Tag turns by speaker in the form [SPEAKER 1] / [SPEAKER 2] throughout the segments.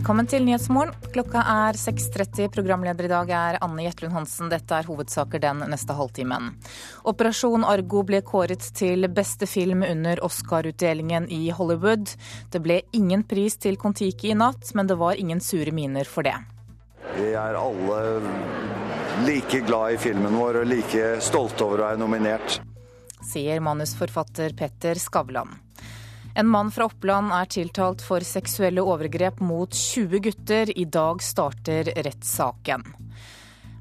[SPEAKER 1] Velkommen til Nyhetsmorgen. Klokka er 6.30. Programleder i dag er Anne Jetlund Hansen. Dette er hovedsaker den neste halvtimen. Operasjon Argo ble kåret til beste film under Oscar-utdelingen i Hollywood. Det ble ingen pris til Kon-Tiki i natt, men det var ingen sure miner for det.
[SPEAKER 2] Vi er alle like glad i filmen vår og like stolte over å være nominert.
[SPEAKER 1] Sier manusforfatter Petter Skavlan. En mann fra Oppland er tiltalt for seksuelle overgrep mot 20 gutter. I dag starter rettssaken.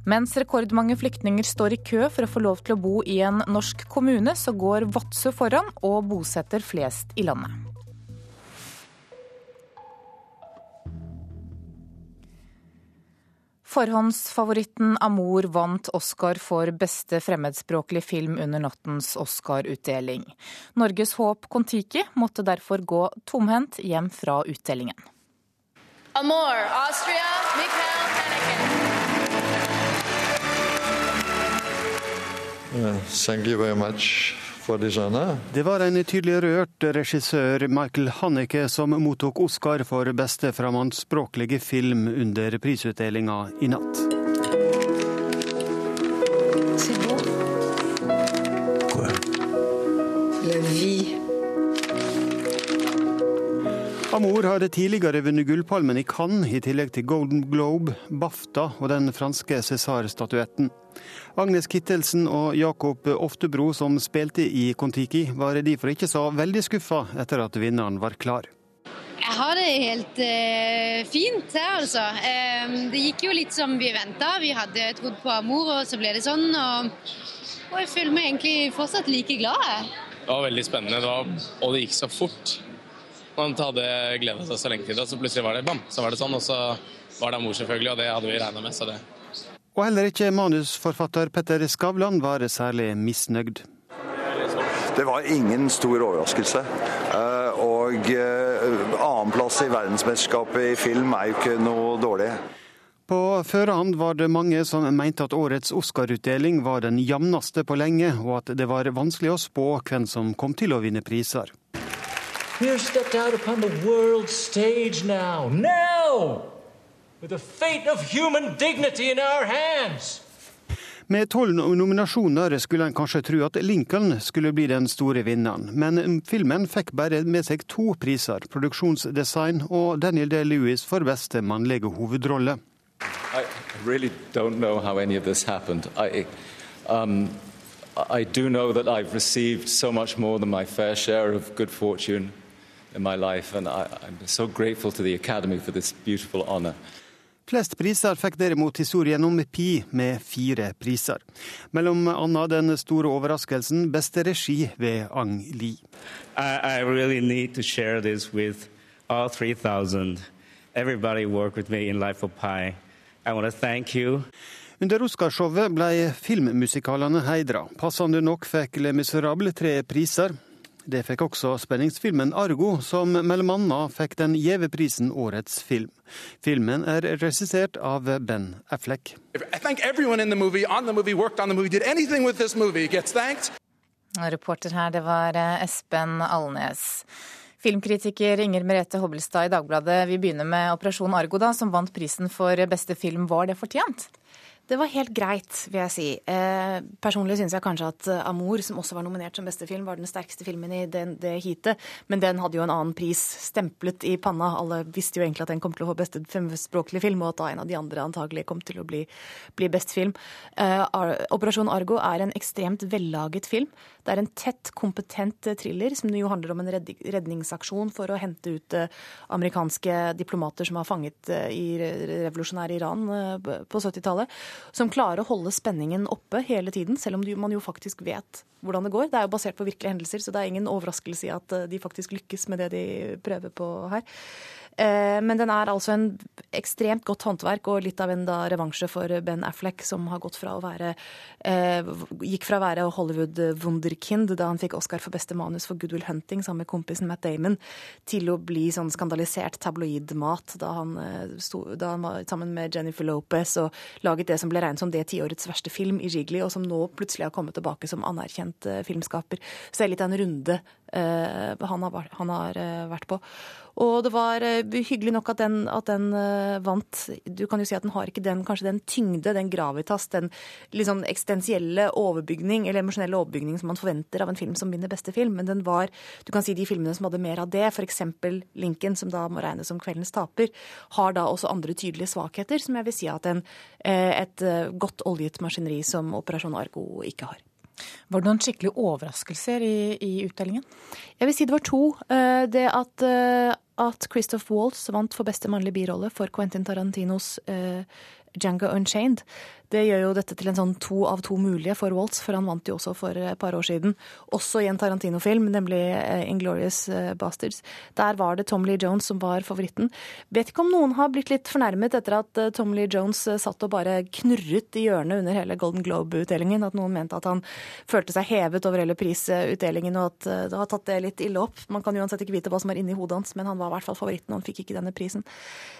[SPEAKER 1] Mens rekordmange flyktninger står i kø for å få lov til å bo i en norsk kommune, så går Vadsø foran og bosetter flest i landet. Forhåndsfavoritten Amour vant Oscar for beste fremmedspråklig film under nattens Oscar-utdeling. Norges håp Kon-Tiki måtte derfor gå tomhendt hjem fra utdelingen. Amour, Austria, Mikael Hanniken.
[SPEAKER 3] Uh, thank you very much.
[SPEAKER 4] Det var en tydelig rørt regissør, Michael Hanneke, som mottok Oscar for beste fremmedspråklige film under prisutdelinga i natt. Amour har tidligere vunnet Gullpalmen i Cannes, i tillegg til Golden Globe, BAFTA og den franske César-statuetten. Agnes Kittelsen og Jakob Oftebro, som spilte i Kon-Tiki, var derfor ikke så veldig skuffa etter at vinneren var klar.
[SPEAKER 5] Jeg har det helt eh, fint, jeg altså. Eh, det gikk jo litt som vi venta. Vi hadde trodd på Amor, og så ble det sånn. Og, og jeg føler meg egentlig fortsatt like glad.
[SPEAKER 6] Det var veldig spennende, det var, og det gikk så fort. Man hadde gleda seg så lenge til det, og så plutselig var det bam, så var det sånn. Og så var det Amor, selvfølgelig, og det hadde vi regna med. så det
[SPEAKER 4] og heller ikke manusforfatter Petter Skavlan var særlig misnøyd.
[SPEAKER 2] Det var ingen stor overraskelse. Eh, og eh, annenplass i verdensmesterskapet i film er jo ikke noe dårlig.
[SPEAKER 4] På førehånd var det mange som mente at årets Oscar-utdeling var den jevneste på lenge, og at det var vanskelig å spå hvem som kom til å vinne priser. We have stepped out upon the world stage now. Now! with the fate of human dignity in our hands. Med tolv nominasjoner skulle en kanskje tro at Lincoln skulle bli den store vinneren, men filmen fikk bare med seg to priser, produksjonsdesign og Daniel Day-Lewis for beste mannlige hovedrolle. I really don't know how any of this happened. I, um, I do know that I've received so much more than my fair share of good fortune in my life, and I, I'm so grateful to the Academy for this beautiful honor. Flest priser fikk derimot historien om Pi, med fire priser. Mellom annet den store overraskelsen beste regi ved Ang Li. I, I really need to share this with all 3000. Everybody work with me in Life of Pi. I want to thank you. Under Oscarshowet ble filmmusikalene heidra. Passende nok fikk Le Miserable tre priser. Det fikk også spenningsfilmen 'Argo', som mellom bl.a. fikk den gjeve prisen Årets film. Filmen er regissert av Ben Affleck.
[SPEAKER 1] Reporter her, det var eh, Espen Alnes. Filmkritiker Inger Merete Hobbelstad i Dagbladet, vi begynner med 'Operasjon Argo', da, som vant prisen for beste film. Var det fortjent?
[SPEAKER 7] Det var helt greit, vil jeg si. Eh, personlig syns jeg kanskje at eh, 'Amour', som også var nominert som beste film, var den sterkeste filmen i den, det heatet. Men den hadde jo en annen pris stemplet i panna. Alle visste jo egentlig at den kom til å få beste femspråklig film, og at da en av de andre antagelig kom til å bli, bli best film. Eh, 'Operasjon Argo' er en ekstremt vellaget film. Det er en tett, kompetent eh, thriller som jo handler om en redningsaksjon for å hente ut eh, amerikanske diplomater som var fanget i revolusjonær Iran på 70-tallet. Som klarer å holde spenningen oppe hele tiden, selv om man jo faktisk vet hvordan det går. Det er jo basert på virkelige hendelser, så det er ingen overraskelse i at de faktisk lykkes med det de prøver på her. Eh, men den er altså en ekstremt godt håndverk og litt av en da revansje for Ben Affleck, som har gått fra å være eh, Gikk fra å være Hollywood-wunderkind da han fikk Oscar for beste manus for Goodwill Hunting sammen med kompisen Matt Damon, til å bli sånn skandalisert tabloidmat da han, eh, sto, da han var sammen med Jennifer Lopez og laget det som ble regnet som det tiårets verste film i Jiggly, og som nå plutselig har kommet tilbake som anerkjent filmskaper. Så det er litt av en runde han har, han har vært på. Og det var hyggelig nok at den, at den vant. Du kan jo si at den har ikke den, kanskje den tyngde, den gravitas, den liksom eksistensielle overbygning, eller emosjonelle overbygning som man forventer av en film som vinner beste film. Men den var, du kan si de filmene som hadde mer av det, f.eks. Lincoln, som da må regnes som kveldens taper, har da også andre tydelige svakheter, som jeg vil si at en, et godt oljet maskineri som Operasjon Argo ikke har.
[SPEAKER 1] Var det noen skikkelige overraskelser i, i, utdelingen?
[SPEAKER 7] Jeg vil si det var to. Eh, det at, eh, at Christoph Waltz vant for beste mannlige birolle for Quentin Tarantinos uh, Django Unchained. Det gjør jo dette til en sånn to av to mulige for Waltz, for han vant jo også for et par år siden. Også i en Tarantino-film, nemlig eh, Inglorious eh, Bastards. Der var det Tom Lee Jones som var favoritten. Vet ikke om noen har blitt litt fornærmet etter at eh, Tom Lee Jones satt og bare knurret i hjørnet under hele Golden Globe-utdelingen. At noen mente at han følte seg hevet over hele prisutdelingen, og at det har tatt det litt ille opp. Man kan uansett ikke vite hva som er inni hodet hans, men han var i hvert fall favoritten, og han fikk ikke denne prisen.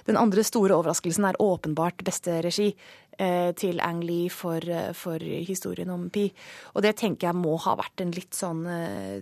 [SPEAKER 7] Den andre store overraskelsen er åpenbart beste regi. Eh, til Ang Lee for, eh, for, historien om Pi. Og det tenker jeg må ha vært en litt sånn eh,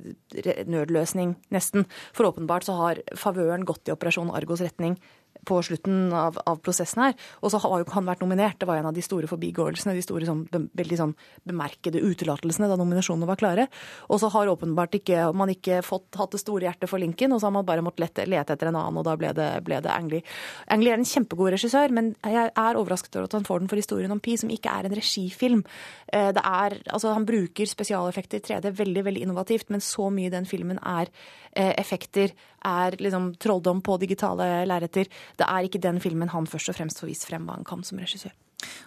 [SPEAKER 7] nødløsning, nesten. For åpenbart så har favøren gått i Operasjon Argos retning på slutten av, av, prosessen her. Og så har jo han vært nominert. Det var en av de store forbigåelsene, de store sånn, be, veldig sånn bemerkede utelatelsene da nominasjonene var klare. Og så har åpenbart ikke, man ikke fått, hatt det store hjertet for Lincoln, og så har man bare måttet lete, lete etter en annen, og da ble det, ble det Ang Lee. Ang Lee er en kjempegod regissør, men jeg er overrasket over at han får den for historien om Pi, som ikke er en regifilm. Eh, det er, altså Han bruker spesialeffekter i 3D, veldig, veldig innovativt, men så mye i den filmen er eh, effekter, er liksom trolldom på digitale lerreter. Det er ikke den filmen han først og fremst får vist frem hva han kan som regissør.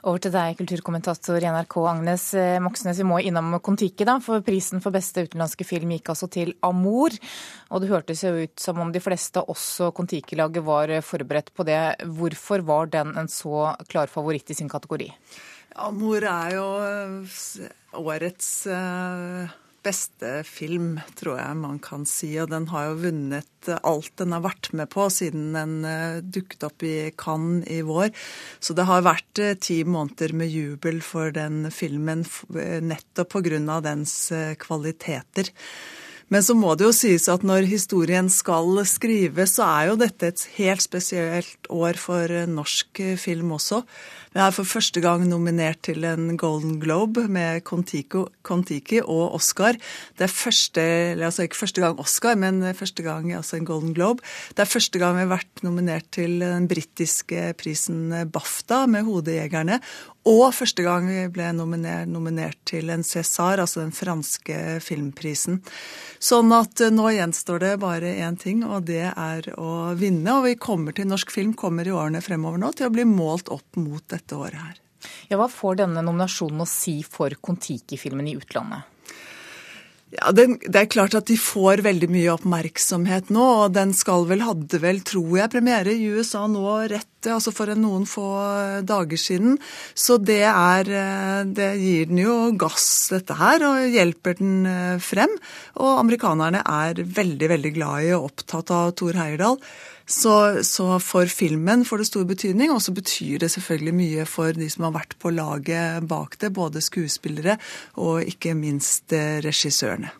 [SPEAKER 1] Over til deg, kulturkommentator i NRK Agnes eh, Moxnes. Vi må innom Kon-Tiki, da, for prisen for beste utenlandske film gikk altså til Amour. Og det hørtes jo ut som om de fleste, også Kon-Tiki-laget, var forberedt på det. Hvorfor var den en så klar favoritt i sin kategori?
[SPEAKER 8] Amour er jo årets uh beste film, tror jeg man kan si. Og den har jo vunnet alt den har vært med på siden den uh, dukket opp i Cannes i vår. Så det har vært uh, ti måneder med jubel for den filmen uh, nettopp pga. dens kvaliteter. Men så må det jo sies at når historien skal skrives, så er jo dette et helt spesielt år for norsk film også. Vi er for første gang nominert til en Golden Globe med Kon-Tiki og Oscar. Det er første, altså ikke første gang Oscar, men første gang altså en Golden Globe. Det er første gang vi har vært nominert til den britiske prisen BAFTA med Hodejegerne. Og første gang vi ble nominert, nominert til en César, altså den franske filmprisen. Sånn at eh, nå gjenstår det bare én ting, og det er å vinne. Og vi kommer til norsk film kommer i årene fremover nå til å bli målt opp mot dette året her.
[SPEAKER 1] Ja, Hva får denne nominasjonen å si for Kon-Tiki-filmen i utlandet?
[SPEAKER 8] Ja, det, det, er klart at de får veldig mye oppmerksomhet nå. og Den skal vel, hadde vel, tror jeg, premiere i USA nå rett, altså for noen få dager siden. Så det er eh, Det gir den jo gass, dette her, og hjelper den eh, frem. Og amerikanerne er veldig, veldig glad i og opptatt av Thor Heyerdahl. Så, så, for filmen får det stor betydning, og så betyr det selvfølgelig mye for de som har vært på laget bak det, både skuespillere og ikke minst eh, regissørene.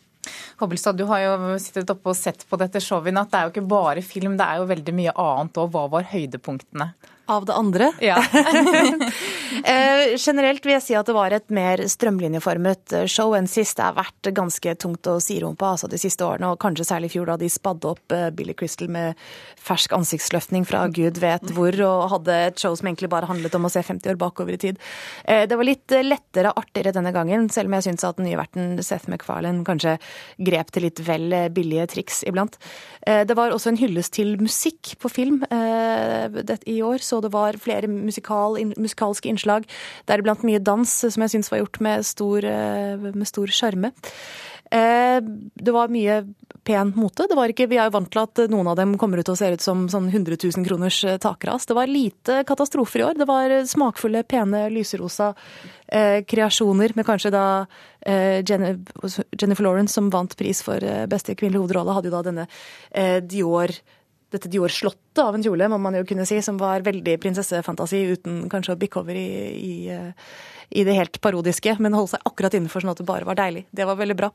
[SPEAKER 1] Hobbelstad, du har jo sittet oppe og sett på dette showet i natt. Det er jo ikke bare film, det er jo veldig mye annet òg. Hva var høydepunktene?
[SPEAKER 7] Av det andre?
[SPEAKER 1] Ja.
[SPEAKER 7] eh, generelt vil jeg si at det var et mer strømlinjeformet eh, show enn sist. Det har vært ganske tungt å sirumpe altså, de siste årene, og kanskje særlig i fjor da de spadde opp eh, Billy Crystal med fersk ansiktsløftning fra gud vet hvor, og hadde et show som egentlig bare handlet om å se 50 år bakover i tid. Eh, det var litt lettere og artigere denne gangen, selv om jeg syns at den nye verten Seth MacFarlane kanskje grep til litt vel billige triks iblant. Det var også en hyllest til musikk på film i år. så det var flere musikal, musikalske innslag, deriblant mye dans, som jeg syns var gjort med stor sjarme. Eh, det var mye pen mote. Det var ikke, vi er jo vant til at noen av dem kommer ut og ser ut som sånn 100 000 kroners eh, takras. Det var lite katastrofer i år. Det var smakfulle, pene, lyserosa eh, kreasjoner med kanskje da eh, Jennifer Lawrence, som vant pris for eh, beste kvinnelige hovedrolle, hadde jo da denne eh, Dior dette Dior-slottet gåte av en kjole, må man jo kunne si, som var veldig prinsessefantasi, uten kanskje å bikke over i, i i det helt parodiske, men holde seg akkurat innenfor sånn at det bare var deilig. Det var veldig bra.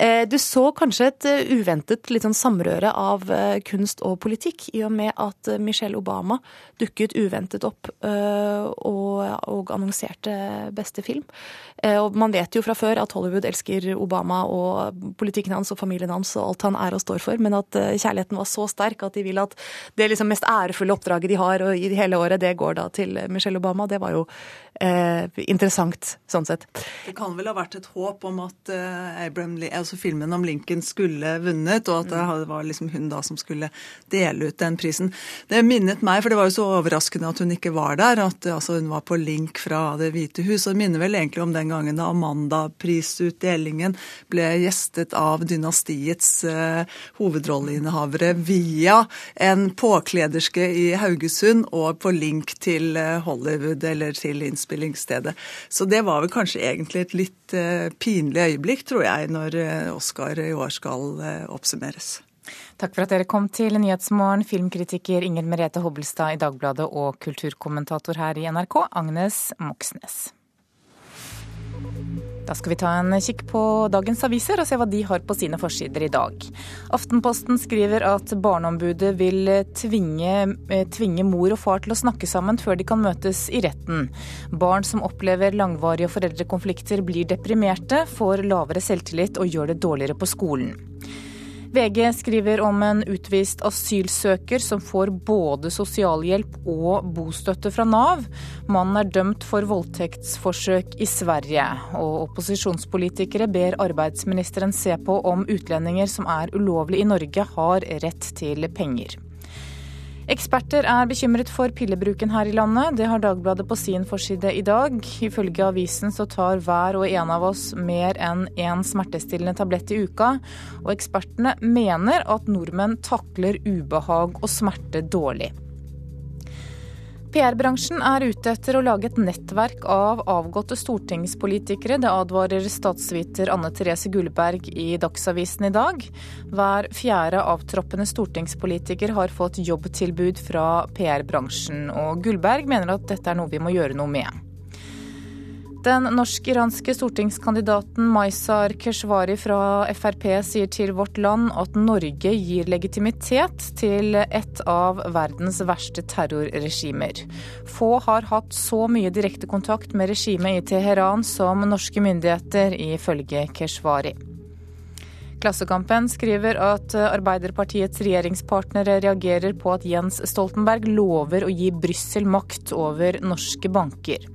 [SPEAKER 7] Eh, du så kanskje et eh, uventet litt sånn samrøre av eh, kunst og politikk, i og med at Michelle Obama dukket uventet opp og, og annonserte beste film. Og man vet jo fra før at Hollywood elsker Obama og politikken hans og familien hans og alt han er og står for, men at kjærligheten var så sterk at de vil at det liksom mest ærefulle oppdraget de har i hele året, det går da til Michelle Obama. Det var jo eh, interessant sånn sett.
[SPEAKER 8] Det kan vel ha vært et håp om at eh, Abraham, altså filmen om Lincoln skulle vunnet, og at det var liksom hun da som skulle dele ut den prisen. Det minnet meg, for det var jo så overraskende at hun ikke var der, at altså, hun var på link fra Det hvite hus. og Det minner vel egentlig om den gangen da Amanda-prisutdelingen ble gjestet av dynastiets eh, hovedrolleinnehavere via en påklederske i Haugesund og på link til uh, Hollywood eller til innspilling innspillingsstedet. Så det var vel kanskje egentlig et litt eh, pinlig øyeblikk, tror jeg, når eh, Oscar i år skal eh, oppsummeres.
[SPEAKER 1] Takk for at dere kom til Nyhetsmorgen, filmkritiker Inger Merete Hobbelstad i Dagbladet og kulturkommentator her i NRK, Agnes Moxnes. Da skal vi ta en kikk på dagens aviser og se hva de har på sine forsider i dag. Aftenposten skriver at Barneombudet vil tvinge, eh, tvinge, mor og far til å snakke sammen før de kan møtes i retten. Barn som opplever langvarige foreldrekonflikter blir deprimerte, får lavere selvtillit og gjør det dårligere på skolen. VG skriver om en utvist asylsøker som får både sosialhjelp og bostøtte fra Nav. Mannen er dømt for voldtektsforsøk i Sverige, og opposisjonspolitikere ber arbeidsministeren se på om utlendinger som er ulovlig i Norge, har rett til penger. Eksperter er bekymret for pillebruken her i landet. Det har Dagbladet på sin forside i dag. Ifølge avisen så tar hver og en av oss mer enn én smertestillende tablett i uka. Og ekspertene mener at nordmenn takler ubehag og smerte dårlig. PR-bransjen er ute etter å lage et nettverk av avgåtte stortingspolitikere. Det advarer statsviter Anne Therese Gullberg i Dagsavisen i dag. Hver fjerde avtroppende stortingspolitiker har fått jobbtilbud fra PR-bransjen, og Gullberg mener at dette er noe vi må gjøre noe med. Den norsk-iranske stortingskandidaten Maizar Keshvari fra Frp sier til Vårt Land at Norge gir legitimitet til et av verdens verste terrorregimer. Få har hatt så mye direkte kontakt med regimet i Teheran som norske myndigheter, ifølge Keshvari. Klassekampen skriver at Arbeiderpartiets regjeringspartnere reagerer på at Jens Stoltenberg lover å gi Brussel makt over norske banker.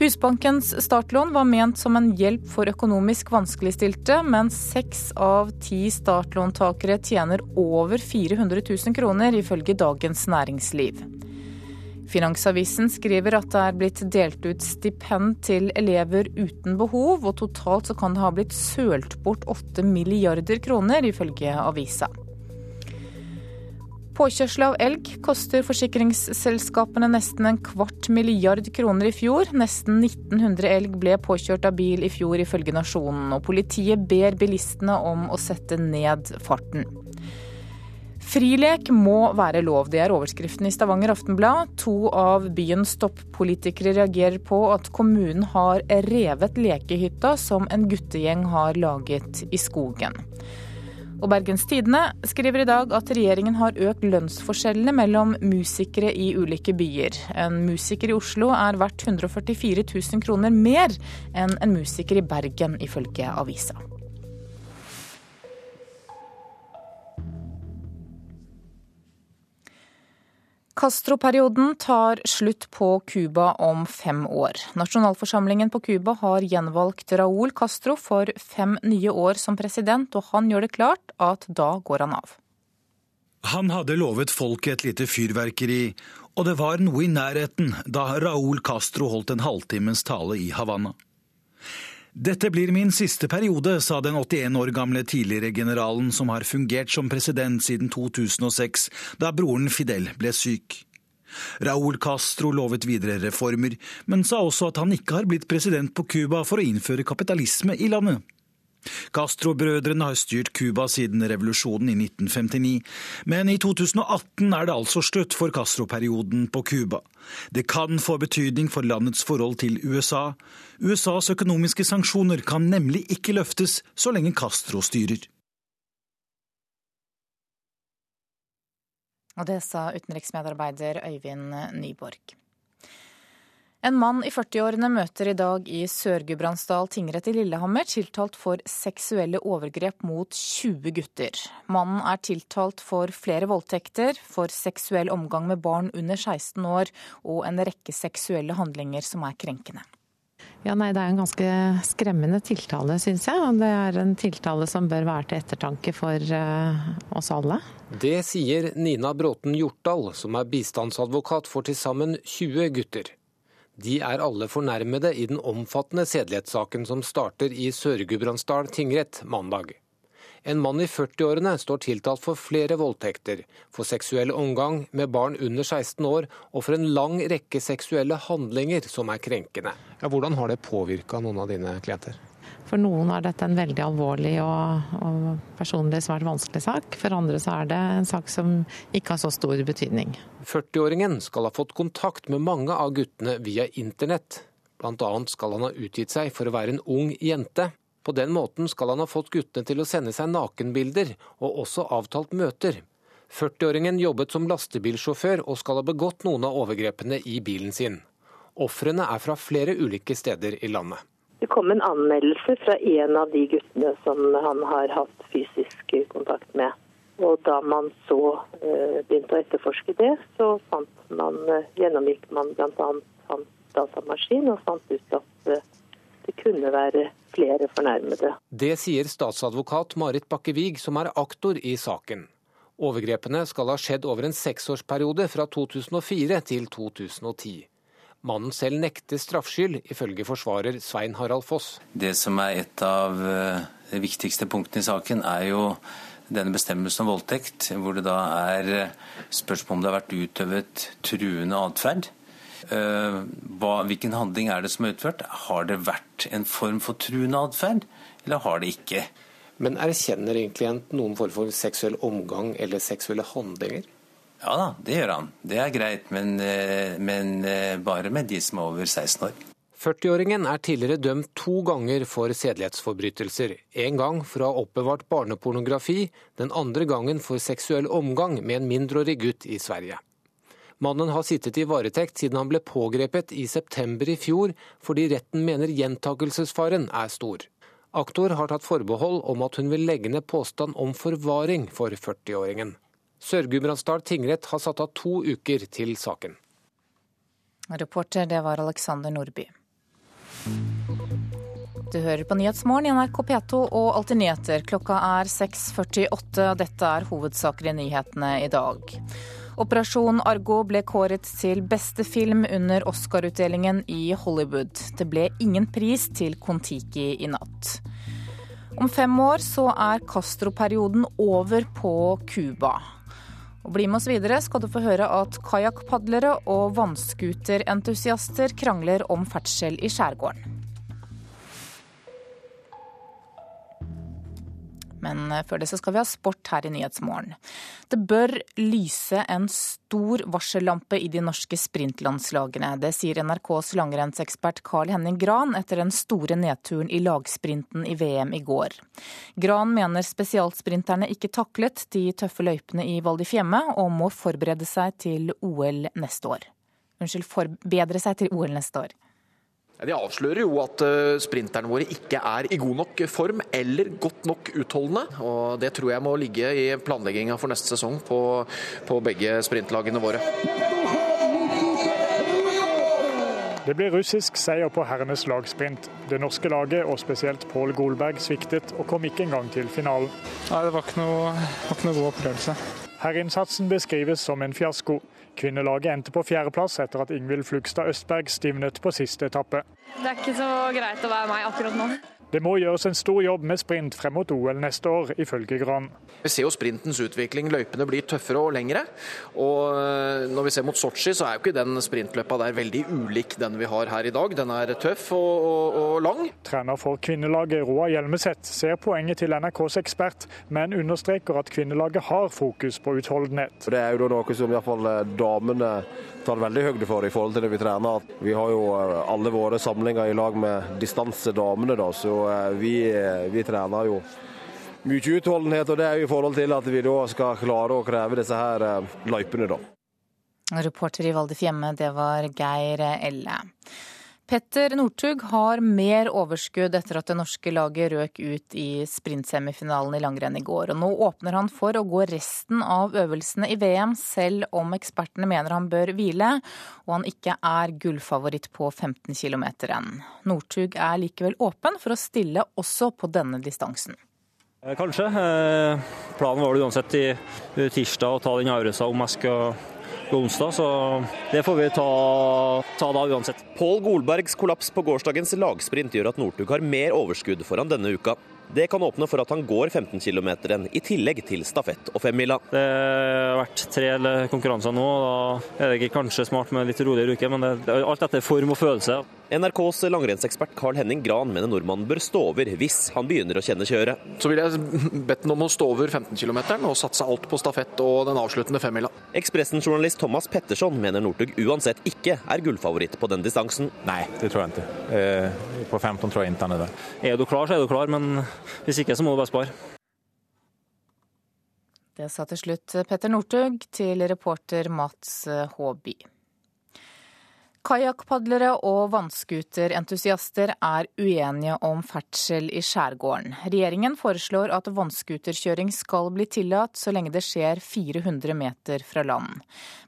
[SPEAKER 1] Husbankens startlån var ment som en hjelp for økonomisk vanskeligstilte, men seks av ti startlåntakere tjener over 400 000 kroner, ifølge Dagens Næringsliv. Finansavisen skriver at det er blitt delt ut stipend til elever uten behov, og totalt så kan det ha blitt sølt bort 8 milliarder kroner, ifølge avisa. Påkjørsel av elg koster forsikringsselskapene nesten en kvart milliard kroner i fjor. Nesten 1900 elg ble påkjørt av bil i fjor, ifølge Nasjonen. Og politiet ber bilistene om å sette ned farten. Frilek må være lov, det er overskriften i Stavanger Aftenblad. To av byens toppolitikere reagerer på at kommunen har revet lekehytta som en guttegjeng har laget i skogen. Og Bergens Tidende skriver i dag at regjeringen har økt lønnsforskjellene mellom musikere i ulike byer. En musiker i Oslo er verdt 144 000 kroner mer enn en musiker i Bergen, ifølge avisa. Castro-perioden tar slutt på Cuba om fem år. Nasjonalforsamlingen på Cuba har gjenvalgt Raúl Castro for fem nye år som president, og han gjør det klart at da går han av.
[SPEAKER 9] Han hadde lovet folket et lite fyrverkeri, og det var noe i nærheten da Raúl Castro holdt en halvtimes tale i Havanna. Dette blir min siste periode, sa den 81 år gamle tidligere generalen som har fungert som president siden 2006, da broren Fidel ble syk. Raúl Castro lovet videre reformer, men sa også at han ikke har blitt president på Cuba for å innføre kapitalisme i landet. Castro-brødrene har styrt Cuba siden revolusjonen i 1959, men i 2018 er det altså slutt for Castro-perioden på Cuba. Det kan få betydning for landets forhold til USA. USAs økonomiske sanksjoner kan nemlig ikke løftes så lenge Castro styrer.
[SPEAKER 1] Og det sa utenriksmedarbeider Øyvind Nyborg. En mann i 40-årene møter i dag i Sør-Gudbrandsdal tingrett i Lillehammer tiltalt for seksuelle overgrep mot 20 gutter. Mannen er tiltalt for flere voldtekter, for seksuell omgang med barn under 16 år og en rekke seksuelle handlinger som er krenkende.
[SPEAKER 10] Ja, nei, Det er en ganske skremmende tiltale, syns jeg. Og det er en tiltale som bør være til ettertanke for uh, oss alle.
[SPEAKER 11] Det sier Nina Bråten Hjortdal, som er bistandsadvokat for til sammen 20 gutter. De er alle fornærmede i den omfattende sedelighetssaken som starter i Sør-Gudbrandsdal tingrett mandag. En mann i 40-årene står tiltalt for flere voldtekter, for seksuell omgang med barn under 16 år og for en lang rekke seksuelle handlinger som er krenkende.
[SPEAKER 12] Ja, hvordan har det påvirka noen av dine klienter?
[SPEAKER 10] For noen er dette en veldig alvorlig og, og, personlig svært vanskelig sak. For andre så er det en sak som ikke har så stor betydning.
[SPEAKER 11] 40-åringen skal ha fått kontakt med mange av guttene via internett. Annet skal han ha utgitt seg for å være en ung jente. På den måten skal han ha fått guttene til å sende seg nakenbilder, og også avtalt møter. 40-åringen jobbet som lastebilsjåfør og skal ha begått noen av overgrepene i bilen sin. Ofrene er fra flere ulike steder i landet.
[SPEAKER 13] Det kom en anmeldelse fra en av de guttene som han har hatt fysisk kontakt med. Og da man så uh, begynte å etterforske det, så man, uh, gjennomgikk man bl.a. hans datamaskin og fant ut at uh, det kunne være flere fornærmede.
[SPEAKER 11] Det sier statsadvokat Marit Bakkevig, som er aktor i saken. Overgrepene skal ha skjedd over en seksårsperiode fra 2004 til 2010. Mannen selv nekter straffskyld, ifølge forsvarer Svein Harald Foss.
[SPEAKER 14] Det som er et av eh, de viktigste punktene i saken, er jo denne bestemmelsen om voldtekt, hvor det da er eh, spørsmål om det har vært utøvet truende atferd. Eh, hvilken handling er det som er utført? Har det vært en form for truende atferd, eller har det ikke?
[SPEAKER 12] Men erkjenner egentlig en noen form for seksuell omgang eller seksuelle handlinger?
[SPEAKER 14] Ja da, det gjør han. Det er greit, men, eh, men eh, bare med de som er over 16 år.
[SPEAKER 11] 40-åringen er tidligere dømt to ganger for sedelighetsforbrytelser. En gang for å ha oppbevart barnepornografi, den andre gangen for seksuell omgang med en mindreårig gutt i Sverige. Mannen har sittet i varetekt siden han ble pågrepet i september i fjor, fordi retten mener gjentakelsesfaren er stor. Aktor har tatt forbehold om at hun vil legge ned påstand om forvaring for 40-åringen. Sør-Gudbrandsdal tingrett har satt av to uker til saken.
[SPEAKER 1] Reporter det var Alexander Nordby. Du hører på Nyhetsmorgen i NRK P2 og Alltid nyheter. Klokka er 6.48, og dette er hovedsaker i nyhetene i dag. Operasjon Argo ble kåret til beste film under Oscar-utdelingen i Hollywood. Det ble ingen pris til Kon-Tiki i natt. Om fem år så er Castro-perioden over på Cuba. Og Bli med oss videre skal du få høre at kajakkpadlere og vannskuterentusiaster krangler om ferdsel i skjærgården. Men eh, før det så skal vi ha sport her i Nyhetsmorgen. Det bør lyse en stor varsellampe i de norske sprintlandslagene. Det sier NRKs langrennsekspert Carl Henning Gran etter den store nedturen i lagsprinten i VM i går. Gran mener spesialsprinterne ikke taklet de tøffe løypene i Val di Fiemme og må forberede seg til OL neste år. Unnskyld, forbedre seg til OL neste år.
[SPEAKER 15] De avslører jo at eh, sprinterne våre ikke er i god nok form eller godt nok utholdende. og Det tror jeg må ligge i planlegginga for neste sesong på, på begge sprintlagene våre.
[SPEAKER 16] Det blir russisk seier på herrenes lagsprint. Det norske laget, og spesielt Pål Golberg, sviktet og kom ikke engang til finalen.
[SPEAKER 17] Nei, Det var ikke noe, var ikke noe god opplevelse.
[SPEAKER 16] Herreinnsatsen beskrives som en fiasko. Kvinnelaget endte på fjerdeplass etter at Ingvild Flugstad Østberg stivnet på siste etappe.
[SPEAKER 18] Det er ikke så greit å være meg akkurat nå.
[SPEAKER 16] Det må gjøres en stor jobb med sprint frem mot OL neste år, ifølge Gran.
[SPEAKER 15] Vi ser jo sprintens utvikling. Løypene blir tøffere og lengre. Og eh, når vi ser mot Sotsji, så er jo ikke den sprintløpa der veldig ulik den vi har her i dag. Den er tøff og, og, og lang.
[SPEAKER 16] Trener for kvinnelaget Roa Hjelmeset ser poenget til NRKs ekspert, men understreker at kvinnelaget har fokus på utholdenhet.
[SPEAKER 18] Det er jo noe som iallfall fall damene tar veldig høyde for i forhold til det vi trener. Vi har jo eh, alle våre samlinger i lag med distansedamene, da, så eh, vi, eh, vi trener jo mye utholdenhet. Og det er jo i forhold til at vi da skal klare å kreve disse her løypene, da.
[SPEAKER 1] Reporter i Valdres Hjemme, det var Geir Elle. Petter Northug har mer overskudd etter at det norske laget røk ut i sprintsemifinalen i langrenn i går. Og nå åpner han for å gå resten av øvelsene i VM, selv om ekspertene mener han bør hvile, og han ikke er gullfavoritt på 15 km renn. Northug er likevel åpen for å stille også på denne distansen.
[SPEAKER 19] Eh, kanskje. Eh, planen var det uansett i tirsdag å ta den avgjørelsen om jeg skal på onsdag, så det får vi ta, ta da uansett.
[SPEAKER 20] Pål Golbergs kollaps på gårsdagens lagsprint gjør at Northug har mer overskudd foran denne uka. Det kan åpne for at han går 15 km i tillegg til stafett og femmila.
[SPEAKER 19] Det har vært tre konkurranser nå, da er det ikke kanskje smart med litt roligere uke, men det er alt etter form og følelse.
[SPEAKER 20] NRKs langrennsekspert Carl Henning Gran mener nordmannen bør stå over hvis han begynner å kjenne kjøret.
[SPEAKER 15] Så vil jeg bedt ham om å stå over 15 km og satse alt på stafett og den avsluttende femmila.
[SPEAKER 20] Ekspressen-journalist Thomas Petterson mener Northug uansett ikke er gullfavoritt på den distansen.
[SPEAKER 21] Nei, det tror jeg ikke. Eh, på 15 tror jeg ikke han er det.
[SPEAKER 19] Er du klar, så er du klar, men hvis ikke så må du bare spare.
[SPEAKER 1] Det sa til slutt Petter Northug til reporter Mats Håby. Kajakkpadlere og vannskuterentusiaster er uenige om ferdsel i skjærgården. Regjeringen foreslår at vannskuterkjøring skal bli tillatt så lenge det skjer 400 meter fra land.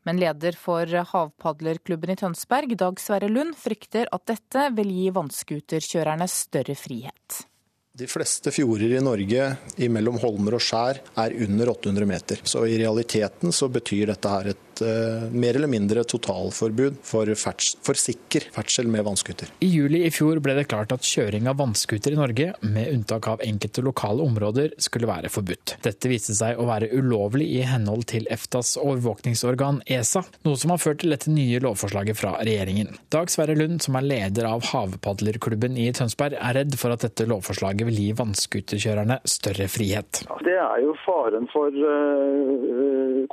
[SPEAKER 1] Men leder for havpadlerklubben i Tønsberg, Dag Sverre Lund, frykter at dette vil gi vannskuterkjørerne større frihet.
[SPEAKER 22] De fleste fjorder i Norge mellom holmer og skjær er under 800 meter. Så i realiteten så betyr dette her et uh, mer eller mindre totalforbud for, ferds, for sikker ferdsel med vannskuter.
[SPEAKER 23] I juli i fjor ble det klart at kjøring av vannskuter i Norge, med unntak av enkelte lokale områder, skulle være forbudt. Dette viste seg å være ulovlig i henhold til EFTAs overvåkningsorgan ESA, noe som har ført til dette nye lovforslaget fra regjeringen. Dag Sverre Lund, som er leder av havpadlerklubben i Tønsberg, er redd for at dette lovforslaget vil gi vannskuterkjørerne større frihet?
[SPEAKER 24] Det er jo faren for uh,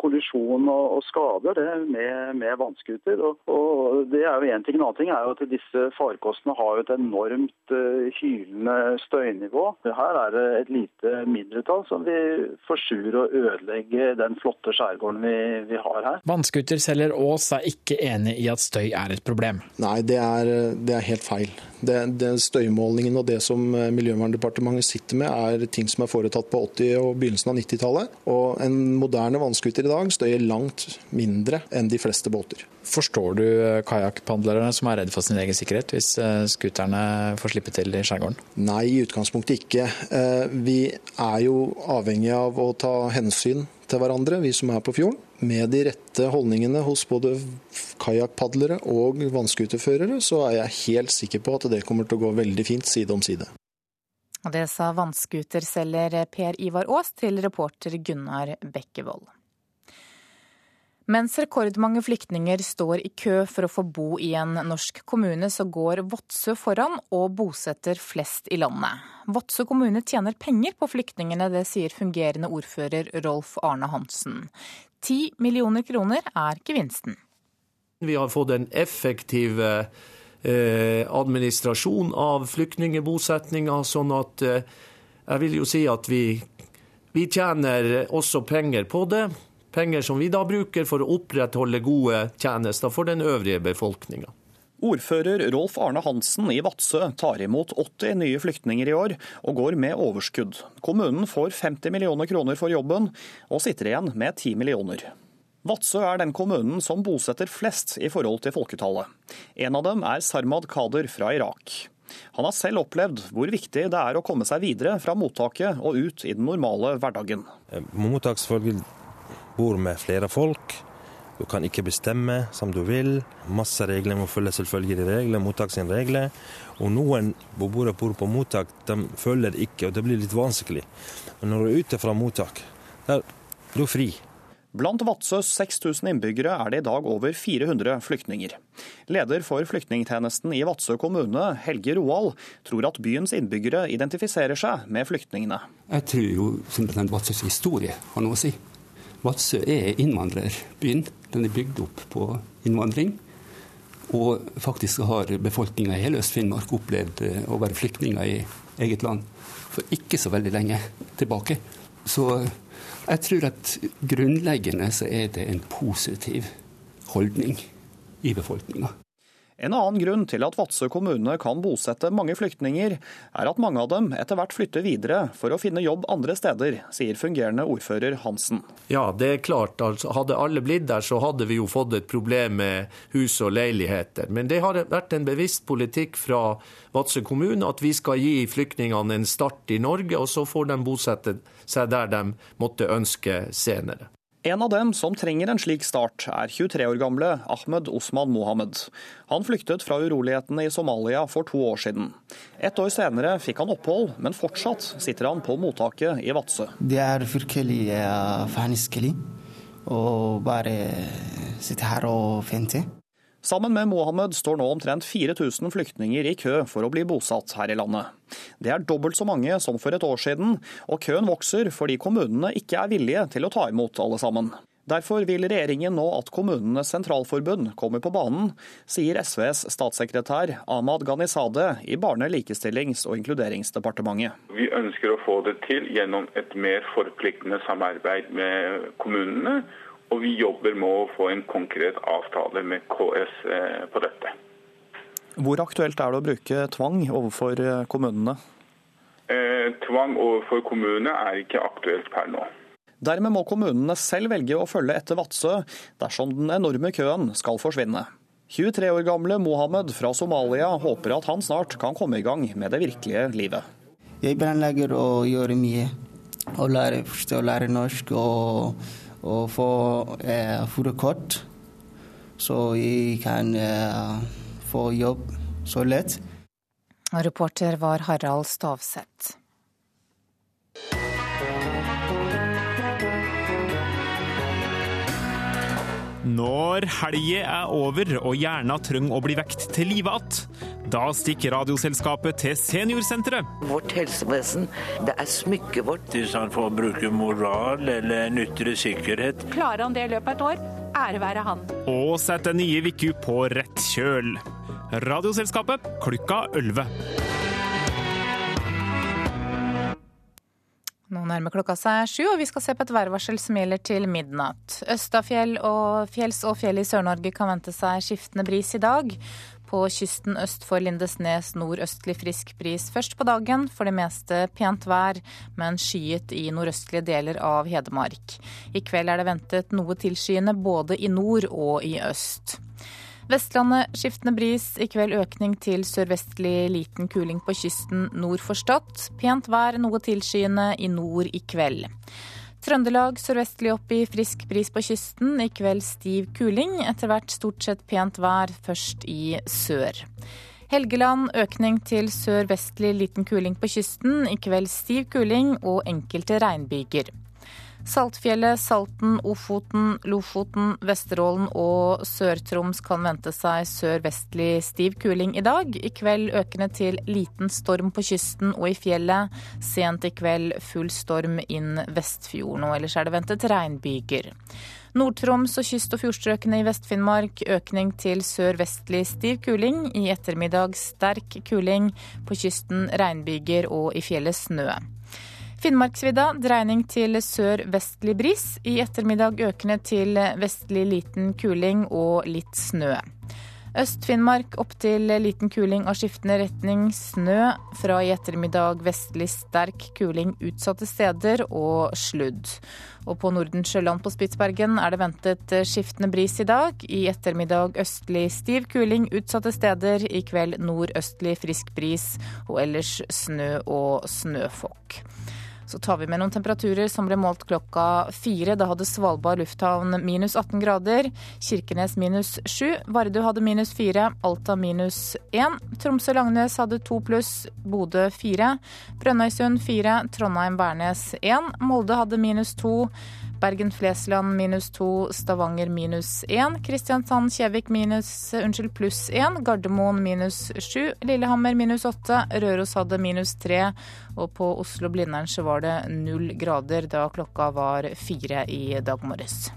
[SPEAKER 24] kollisjon og, og, skader det, med, med vannskuter. Og, og, det er jo en ting. En annen ting er jo at disse farkostene har jo et enormt uh, hylende støynivå. Her er det et lite mindretall som vil forsure og ødelegge den flotte skjærgården vi, vi har her.
[SPEAKER 23] Vannskuterselger Aas er ikke enig i at støy er et problem.
[SPEAKER 22] Nei, det er, det er helt feil. Det, det støymålingen og det som Miljøverndepartementet sitter med, er ting som er foretatt på 80- og begynnelsen av 90-tallet. Og en moderne vannskuter i dag støyer langt mindre enn de fleste båter.
[SPEAKER 23] Forstår du kajakkpandlerne som er redd for sin egen sikkerhet hvis eh, skuterne får slippe til i skjærgården?
[SPEAKER 22] Nei, i utgangspunktet ikke. Eh, vi er jo avhengig av å ta hensyn til hverandre, vi som er på fjorden. Med de rette holdningene hos både kajakkpadlere og vannskuterførere, så er jeg helt sikker på at det kommer til å gå veldig fint side om side.
[SPEAKER 1] Og Det sa vannskuterselger Per Ivar Aas til reporter Gunnar Bekkevold. Mens rekordmange flyktninger står i kø for å få bo i en norsk kommune, så går Vadsø foran og bosetter flest i landet. Vadsø kommune tjener penger på flyktningene, det sier fungerende ordfører Rolf Arne Hansen. Ti millioner kroner er gevinsten.
[SPEAKER 25] Vi har fått en effektiv eh, administrasjon av flyktningbosetninga, sånn at eh, jeg vil jo si at vi, vi tjener også penger på det. Penger som vi da bruker for å opprettholde gode tjenester for den øvrige befolkninga.
[SPEAKER 26] Ordfører Rolf Arne Hansen i Vadsø tar imot 80 nye flyktninger i år, og går med overskudd. Kommunen får 50 millioner kroner for jobben, og sitter igjen med 10 millioner. Vadsø er den kommunen som bosetter flest i forhold til folketallet. En av dem er Sarmad Kader fra Irak. Han har selv opplevd hvor viktig det er å komme seg videre fra mottaket og ut i den normale hverdagen.
[SPEAKER 27] Mottaksfolk bor med flere folk,
[SPEAKER 28] Du kan ikke bestemme som du vil. Masse regler må følge selvfølgelig regler, mottak sine regler. Og noen beboere bor på mottak, de følger ikke, og det blir litt vanskelig. Men når du er ute fra mottak, du er du fri.
[SPEAKER 26] Blant Vadsøs 6000 innbyggere er det i dag over 400 flyktninger. Leder for flyktningtjenesten i Vadsø kommune, Helge Roald, tror at byens innbyggere identifiserer seg med flyktningene.
[SPEAKER 29] Jeg tror jo simpelthen Vadsøs historie har noe å si. Vadsø er innvandrerbyen. Den er bygd opp på innvandring. Og faktisk har befolkninga i hele Øst-Finnmark opplevd eh, å være flyktninger i eget land for ikke så veldig lenge tilbake. Så jeg tror at grunnleggende så er det en positiv holdning i befolkninga.
[SPEAKER 26] En annen grunn til at Vadsø kommune kan bosette mange flyktninger, er at mange av dem etter hvert flytter videre for å finne jobb andre steder, sier fungerende ordfører Hansen.
[SPEAKER 25] Ja, det er klart. Altså, hadde alle blitt der, så hadde vi jo fått et problem med hus og leiligheter. Men det har vært en bevisst politikk fra Vadsø kommune at vi skal gi flyktningene en start i Norge, og så får de bosette seg der de måtte ønske senere.
[SPEAKER 26] En av dem som trenger en slik start, er 23 år gamle Ahmed Osman Mohammed. Han flyktet fra urolighetene i Somalia for to år siden. Et år senere fikk han opphold, men fortsatt sitter han på mottaket i Vadsø.
[SPEAKER 30] Det er virkelig vanskelig å bare sitte her og vente.
[SPEAKER 26] Sammen med Mohammed står nå omtrent 4000 flyktninger i kø for å bli bosatt her i landet. Det er dobbelt så mange som for et år siden, og køen vokser fordi kommunene ikke er villige til å ta imot alle sammen. Derfor vil regjeringen nå at Kommunenes sentralforbund kommer på banen, sier SVs statssekretær Ahmad Ghanizadeh i Barne-, likestillings- og inkluderingsdepartementet.
[SPEAKER 31] Vi ønsker å få det til gjennom et mer forpliktende samarbeid med kommunene og vi jobber med å få en konkret avtale med KS eh, på dette.
[SPEAKER 26] Hvor aktuelt er det å bruke tvang overfor eh, kommunene?
[SPEAKER 31] Eh, tvang overfor kommunene er ikke aktuelt per nå.
[SPEAKER 26] Dermed må kommunene selv velge å følge etter Vadsø dersom den enorme køen skal forsvinne. 23 år gamle Mohammed fra Somalia håper at han snart kan komme i gang med det virkelige livet.
[SPEAKER 30] Jeg planlegger å gjøre mye. Å lære, å lære norsk og og få eh, førerkort, så jeg kan eh, få jobb så lett.
[SPEAKER 1] Reporter var Harald Stavseth.
[SPEAKER 32] Når helga er over og hjerna trenger å bli vekt til live igjen, da stikker Radioselskapet til Seniorsenteret.
[SPEAKER 33] Vårt helsevesen, det er smykket vårt.
[SPEAKER 27] Hvis han får bruke moral eller en ytre sikkerhet.
[SPEAKER 34] Klarer han det i løpet av et år, ære være han.
[SPEAKER 32] Og setter nye Viku på rett kjøl. Radioselskapet klukka 11.
[SPEAKER 1] Nå nærmer klokka seg sju, og vi skal se på et værvarsel som gjelder til midnatt. Østafjell og fjells og fjell i Sør-Norge kan vente seg skiftende bris i dag. På kysten øst for Lindesnes nordøstlig frisk bris først på dagen. For det meste pent vær, men skyet i nordøstlige deler av Hedmark. I kveld er det ventet noe tilskyende både i nord og i øst. Vestlandet skiftende bris, i kveld økning til sørvestlig liten kuling på kysten nord for Stad. Pent vær, noe tilskyende i nord i kveld. Trøndelag sørvestlig opp i frisk bris på kysten, i kveld stiv kuling. Etter hvert stort sett pent vær, først i sør. Helgeland økning til sørvestlig liten kuling på kysten, i kveld stiv kuling og enkelte regnbyger. Saltfjellet, Salten, Ofoten, Lofoten, Vesterålen og Sør-Troms kan vente seg sørvestlig stiv kuling i dag. I kveld økende til liten storm på kysten og i fjellet. Sent i kveld full storm inn Vestfjorden, og ellers er det ventet regnbyger. Nord-Troms og kyst- og fjordstrøkene i Vest-Finnmark økning til sørvestlig stiv kuling. I ettermiddag sterk kuling. På kysten regnbyger og i fjellet snø. Finnmarksvidda dreining til sør-vestlig bris. I ettermiddag økende til vestlig liten kuling og litt snø. Øst-Finnmark opp til liten kuling og skiftende retning snø. Fra i ettermiddag vestlig sterk kuling utsatte steder og sludd. Og på Nordensjøland på Spitsbergen er det ventet skiftende bris i dag. I ettermiddag østlig stiv kuling utsatte steder. I kveld nordøstlig frisk bris og ellers snø og snøfokk. Så tar vi med noen temperaturer som ble målt klokka fire. Da hadde Svalbard lufthavn minus 18 grader, Kirkenes minus 7, Vardø hadde minus 4, Alta minus 1, Tromsø-Langnes hadde 2 pluss, Bodø 4, Brønnøysund 4, Trondheim-Værnes 1, Molde hadde minus 2, Bergen-Flesland minus 2, Stavanger minus 1, Kristiansand-Kjevik minus, unnskyld, pluss 1, Gardermoen minus 7, Lillehammer minus 8, Røros hadde minus 3, og på Oslo-Blindern så var det null grader da klokka var fire i dag morges.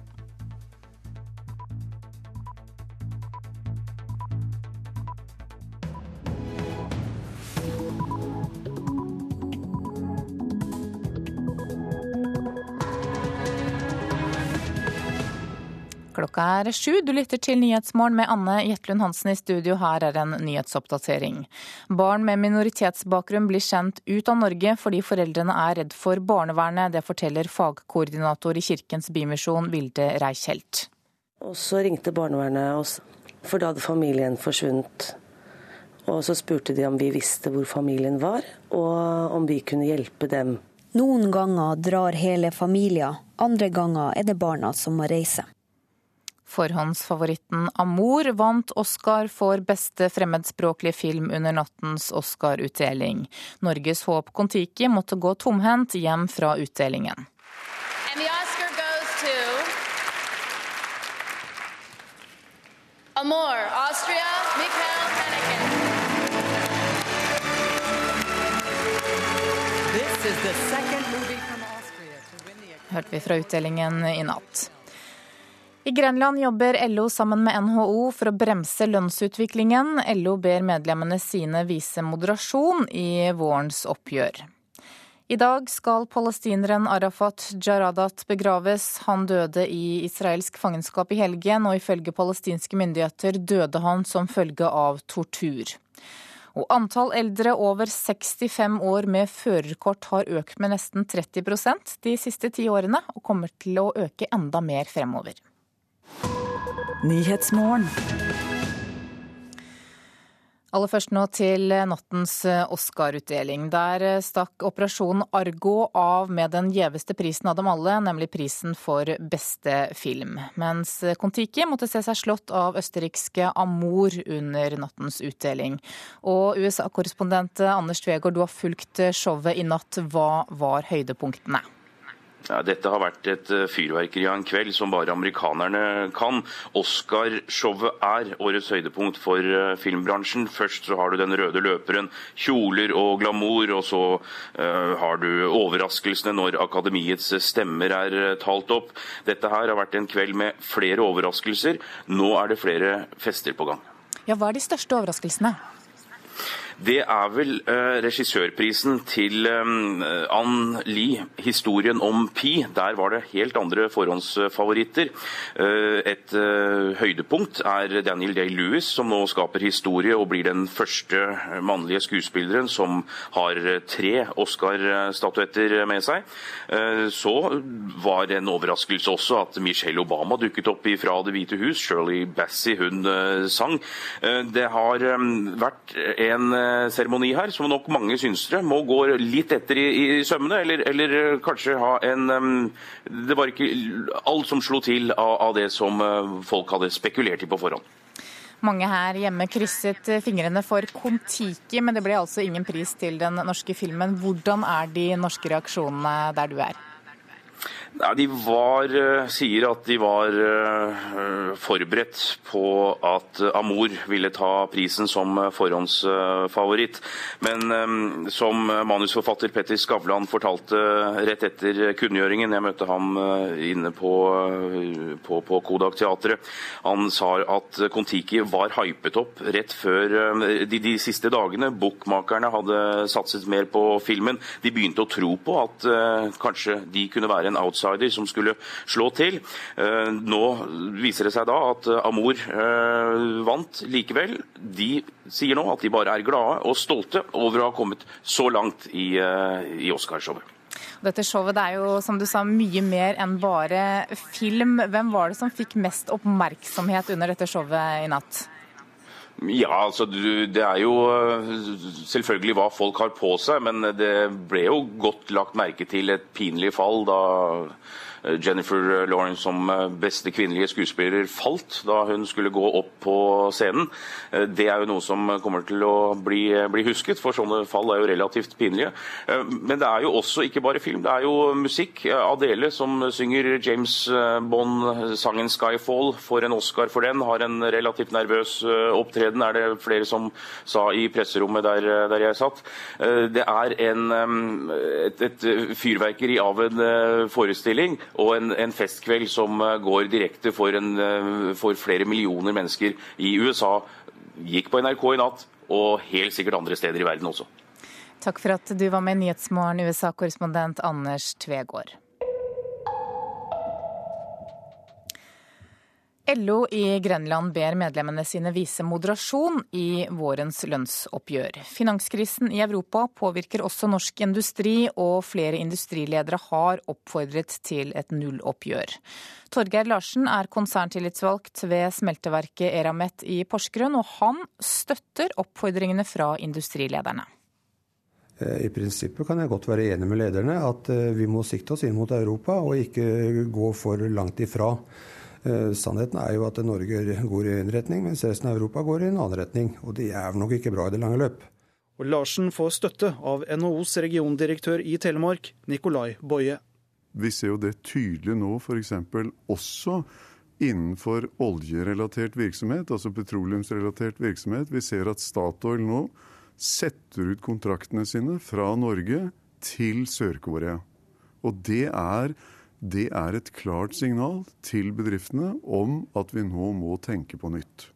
[SPEAKER 1] Klokka er sju. Du lytter til Nyhetsmorgen med Anne Jetlund Hansen i studio. Her er en nyhetsoppdatering. Barn med minoritetsbakgrunn blir sendt ut av Norge fordi foreldrene er redd for barnevernet. Det forteller fagkoordinator i Kirkens Bymisjon, Vilde Reichelt.
[SPEAKER 35] Og så ringte barnevernet oss, for da hadde familien forsvunnet. Og så spurte de om vi visste hvor familien var, og om vi kunne hjelpe dem.
[SPEAKER 36] Noen ganger drar hele familier, andre ganger er det barna som må reise.
[SPEAKER 1] Forhåndsfavoritten Amour vant Oscar for beste fremmedspråklige film under nattens Oscar-utdeling. Norges håp Kon-Tiki måtte gå tomhendt hjem fra utdelingen.
[SPEAKER 37] Amor, Austria, Mikael Haneken.
[SPEAKER 1] Hørte vi fra utdelingen i natt. I Grenland jobber LO sammen med NHO for å bremse lønnsutviklingen. LO ber medlemmene sine vise moderasjon i vårens oppgjør. I dag skal palestineren Arafat Jaradat begraves. Han døde i israelsk fangenskap i helgen, og ifølge palestinske myndigheter døde han som følge av tortur. Og antall eldre over 65 år med førerkort har økt med nesten 30% de siste ti årene, og kommer til å øke enda mer fremover.
[SPEAKER 38] Nyhetsmorgen.
[SPEAKER 1] Aller først nå til nattens Oscar-utdeling. Der stakk Operasjon Argo av med den gjeveste prisen av dem alle, nemlig prisen for beste film. Mens Kon-Tiki måtte se seg slått av østerrikske Amour under nattens utdeling. Og USA-korrespondent Anders Tvegård, du har fulgt showet i natt. Hva var høydepunktene?
[SPEAKER 39] Ja, dette har vært et eh, fyrverkeri av en kveld som bare amerikanerne kan. Oscar-showet er årets høydepunkt for eh, filmbransjen. Først så har du den røde løperen, kjoler og glamour, og så uh, har du overraskelsene når akademiets stemmer er talt opp. Dette her har vært en kveld med flere overraskelser. Nå er det flere fester på gang.
[SPEAKER 1] Ja, Hva er de største overraskelsene?
[SPEAKER 39] Det er vel uh, regissørprisen til um, Ann Lie, 'Historien om Pi'. Der var det helt andre forhåndsfavoritter. Uh, et høydepunkt er Daniel Day-Lewis, som nå skaper historie og blir den første mannlige skuespilleren som har tre Oscar-statuetter med seg. Så var det en overraskelse også at Michelle Obama dukket opp fra Det hvite hus. Shirley Bassey, hun sang. Det har vært en seremoni her, som nok mange synsere må gå litt etter i, i sømmene, eller, eller, kanskje ha en um, Det var ikke alt som slo til av, av det som uh, folk hadde spekulert i på forhånd.
[SPEAKER 1] Mange her hjemme krysset fingrene for Kon-Tiki, men det ble altså ingen pris til den norske filmen. Hvordan er de norske reaksjonene der du er?
[SPEAKER 39] Ja, de var, eh, sier at de var uh, forberedt på at Amor ville ta prisen som forhåndsfavoritt. Men som manusforfatter Petter Skavlan fortalte rett etter kunngjøringen, jeg møtte ham inne på, på, på Kodak Teatret, han sa at Kon-Tiki var hypet opp rett før de, de, siste dagene. Bookmakerne hadde satset mer på filmen. De begynte å tro på at kanskje de kunne være en outsider outsider som skulle slå til. Eh, nå viser det seg da at Amor eh, vant likevel. De sier nå at de bare er glade og stolte over å ha kommet så langt i, eh, i Oscarshowet.
[SPEAKER 1] Dette showet det er jo som du sa, mye mer enn bare film. Hvem var det som fikk mest oppmerksomhet under dette showet i natt?
[SPEAKER 39] Ja, altså Det er jo eh, selvfølgelig hva folk har på seg, men det ble jo godt lagt merke til et pinlig fall da Jennifer Lawrence som eh, beste kvinnelige skuespiller falt da hun skulle gå opp på scenen. Eh, det er jo noe som kommer til å bli, bli husket, for sånne fall er jo relativt pinlige. Men det er jo også ikke bare film, det er jo musikk. Adele som synger James Bond-sangen 'Skyfall', får en Oscar for den, har en relativt nervøs opptreden, er det flere som sa i presserommet der, der jeg satt. Det er en, et, et fyrverkeri av en forestilling og en, en festkveld som eh, går direkte for, en, eh, for flere millioner mennesker i USA. Gikk på NRK i natt, og helt sikkert andre steder i verden også.
[SPEAKER 1] Takk for at du var med i Nyhetsmorgen, USA-korrespondent Anders Tvegård. LO i Grenland ber medlemmene sine vise moderasjon i vårens lønnsoppgjør. Finanskrisen i Europa påvirker også norsk industri, og flere industriledere har oppfordret til et nulloppgjør. Torgeir Larsen er konserntillitsvalgt ved smelteverket Eramet i Porsgrunn, og han støtter oppfordringene fra industrilederne.
[SPEAKER 40] Eh, I prinsippet kan jeg godt være enig med lederne at eh, vi må sikte oss inn mot Europa og ikke gå for langt ifra. Eh, sannheten er jo at Norge går i en retning, mens resten av Europa går i en annen retning. Og det er nok ikke bra i det lange løp.
[SPEAKER 24] Og Larsen får støtte av NHOs regiondirektør i Telemark, Nikolai Boje.
[SPEAKER 41] Vi ser jo det tydelig nå f.eks. også innenfor oljerelatert virksomhet, altså petroleumsrelatert virksomhet. Vi ser at Statoil nå setter ut kontraktene sine fra Norge til Sør-Korea. Og det er det er et klart signal til bedriftene om at vi nå må tenke på nytt.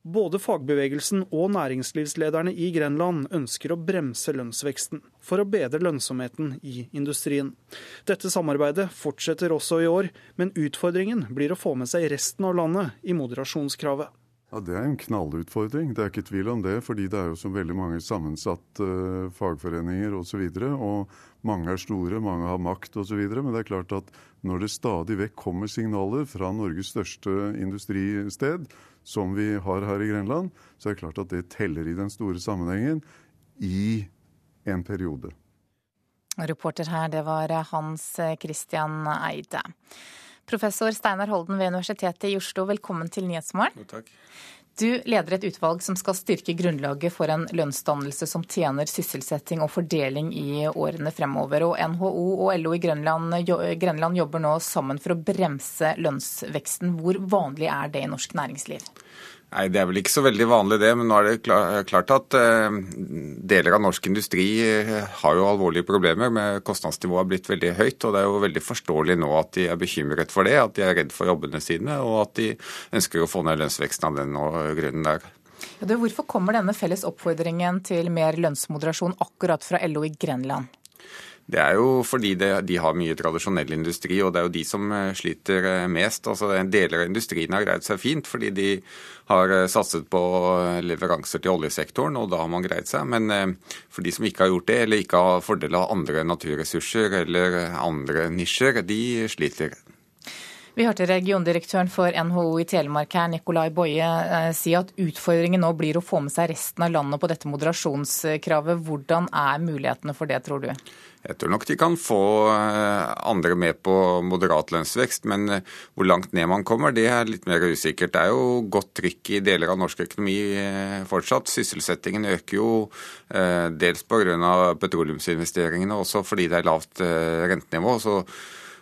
[SPEAKER 24] Både fagbevegelsen og næringslivslederne i Grenland ønsker å bremse lønnsveksten for å bedre lønnsomheten i industrien. Dette samarbeidet fortsetter også i år, men utfordringen blir å få med seg resten av landet i moderasjonskravet.
[SPEAKER 41] Ja, Det er en knallutfordring, det er ikke tvil om det. Fordi det er jo så veldig mange sammensatte uh, fagforeninger osv. Og, så og mange er store, mange har makt osv. Men det er klart at når det stadig vekk kommer signaler fra Norges største industristed, som vi har her i Grenland, så er det klart at det teller i den store sammenhengen i en periode.
[SPEAKER 1] Reporter her, det var Hans Christian Eide. Professor Steinar Holden ved Universitetet i Oslo, velkommen til Nyhetsmorgen. Du leder et utvalg som skal styrke grunnlaget for en lønnsdannelse som tjener sysselsetting og fordeling i årene fremover. Og NHO og LO i Grønland, Grenland jobber nå sammen for å bremse lønnsveksten. Hvor vanlig er det i norsk næringsliv?
[SPEAKER 42] Nei, Det er vel ikke så veldig vanlig det, men nå er det klart at eh, deler av norsk industri eh, har jo alvorlige problemer med kostnadsnivået har blitt veldig høyt. og Det er jo veldig forståelig nå at de er bekymret for det, at de er redd for jobbene sine og at de ønsker å få ned lønnsveksten av den grunnen der.
[SPEAKER 1] Ja, du, hvorfor kommer denne felles oppfordringen til mer lønnsmoderasjon akkurat fra LO i Grenland?
[SPEAKER 42] Det er jo fordi det, de har mye tradisjonell industri, og det er jo de som eh, sliter eh, mest. Altså Deler av industrien har greid seg fint fordi de har eh, satset på leveranser til oljesektoren, og da har man greid seg. Men for de som ikke har gjort det, eller ikke har fordel av andre naturressurser eller andre nisjer, de sliter.
[SPEAKER 1] Vi hørte regiondirektøren for NHO i Telemark her, Nikolai Boje, si at utfordringen nå blir å få med seg resten av landet på dette moderasjonskravet. Hvordan er mulighetene for det, tror du?
[SPEAKER 42] Jeg tror nok de kan få eh, andre med på moderat lønnsvekst, men eh, hvor langt ned man kommer, det er litt mer usikkert. Det er jo godt trykk i deler av norsk økonomi eh, fortsatt. Sysselsettingen øker jo dels pga. petroleumsinvesteringene, også fordi det er lavt rentenivå. så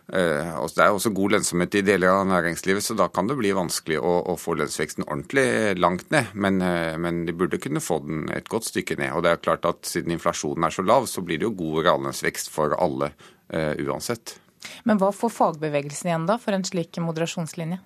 [SPEAKER 42] det er også god lønnsomhet i deler av næringslivet, så da kan det bli vanskelig å, å få lønnsveksten ordentlig langt ned. Men, eh, men, de burde kunne få den et godt stykke ned. Og det er klart at siden inflasjonen er så lav, så blir det jo god reallønnsvekst for alle uh, uansett.
[SPEAKER 1] Men hva får fagbevegelsen igjen da for en slik moderasjonslinje?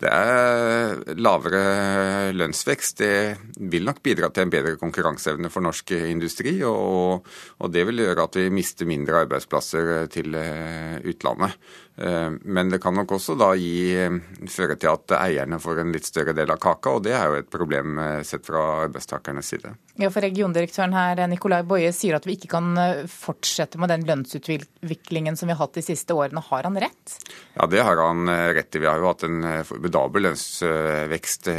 [SPEAKER 42] Det er lavere lønnsvekst. Det vil nok bidra til en bedre konkurranseevne for norsk industri. Og, og det vil gjøre at vi mister mindre arbeidsplasser til eh, utlandet. Eh, men det kan nok også da gi, eh, føre til at eierne får en litt større del av kaka, og det er jo et problem eh, sett fra arbeidstakernes side.
[SPEAKER 1] Ja, for Regiondirektøren her, Nikolai Boje, sier at vi ikke kan fortsette med den lønnsutviklingen som vi har hatt de siste årene. Har han rett?
[SPEAKER 42] Ja, det har han rett i. Vi har jo hatt en formidabel lønnsvekst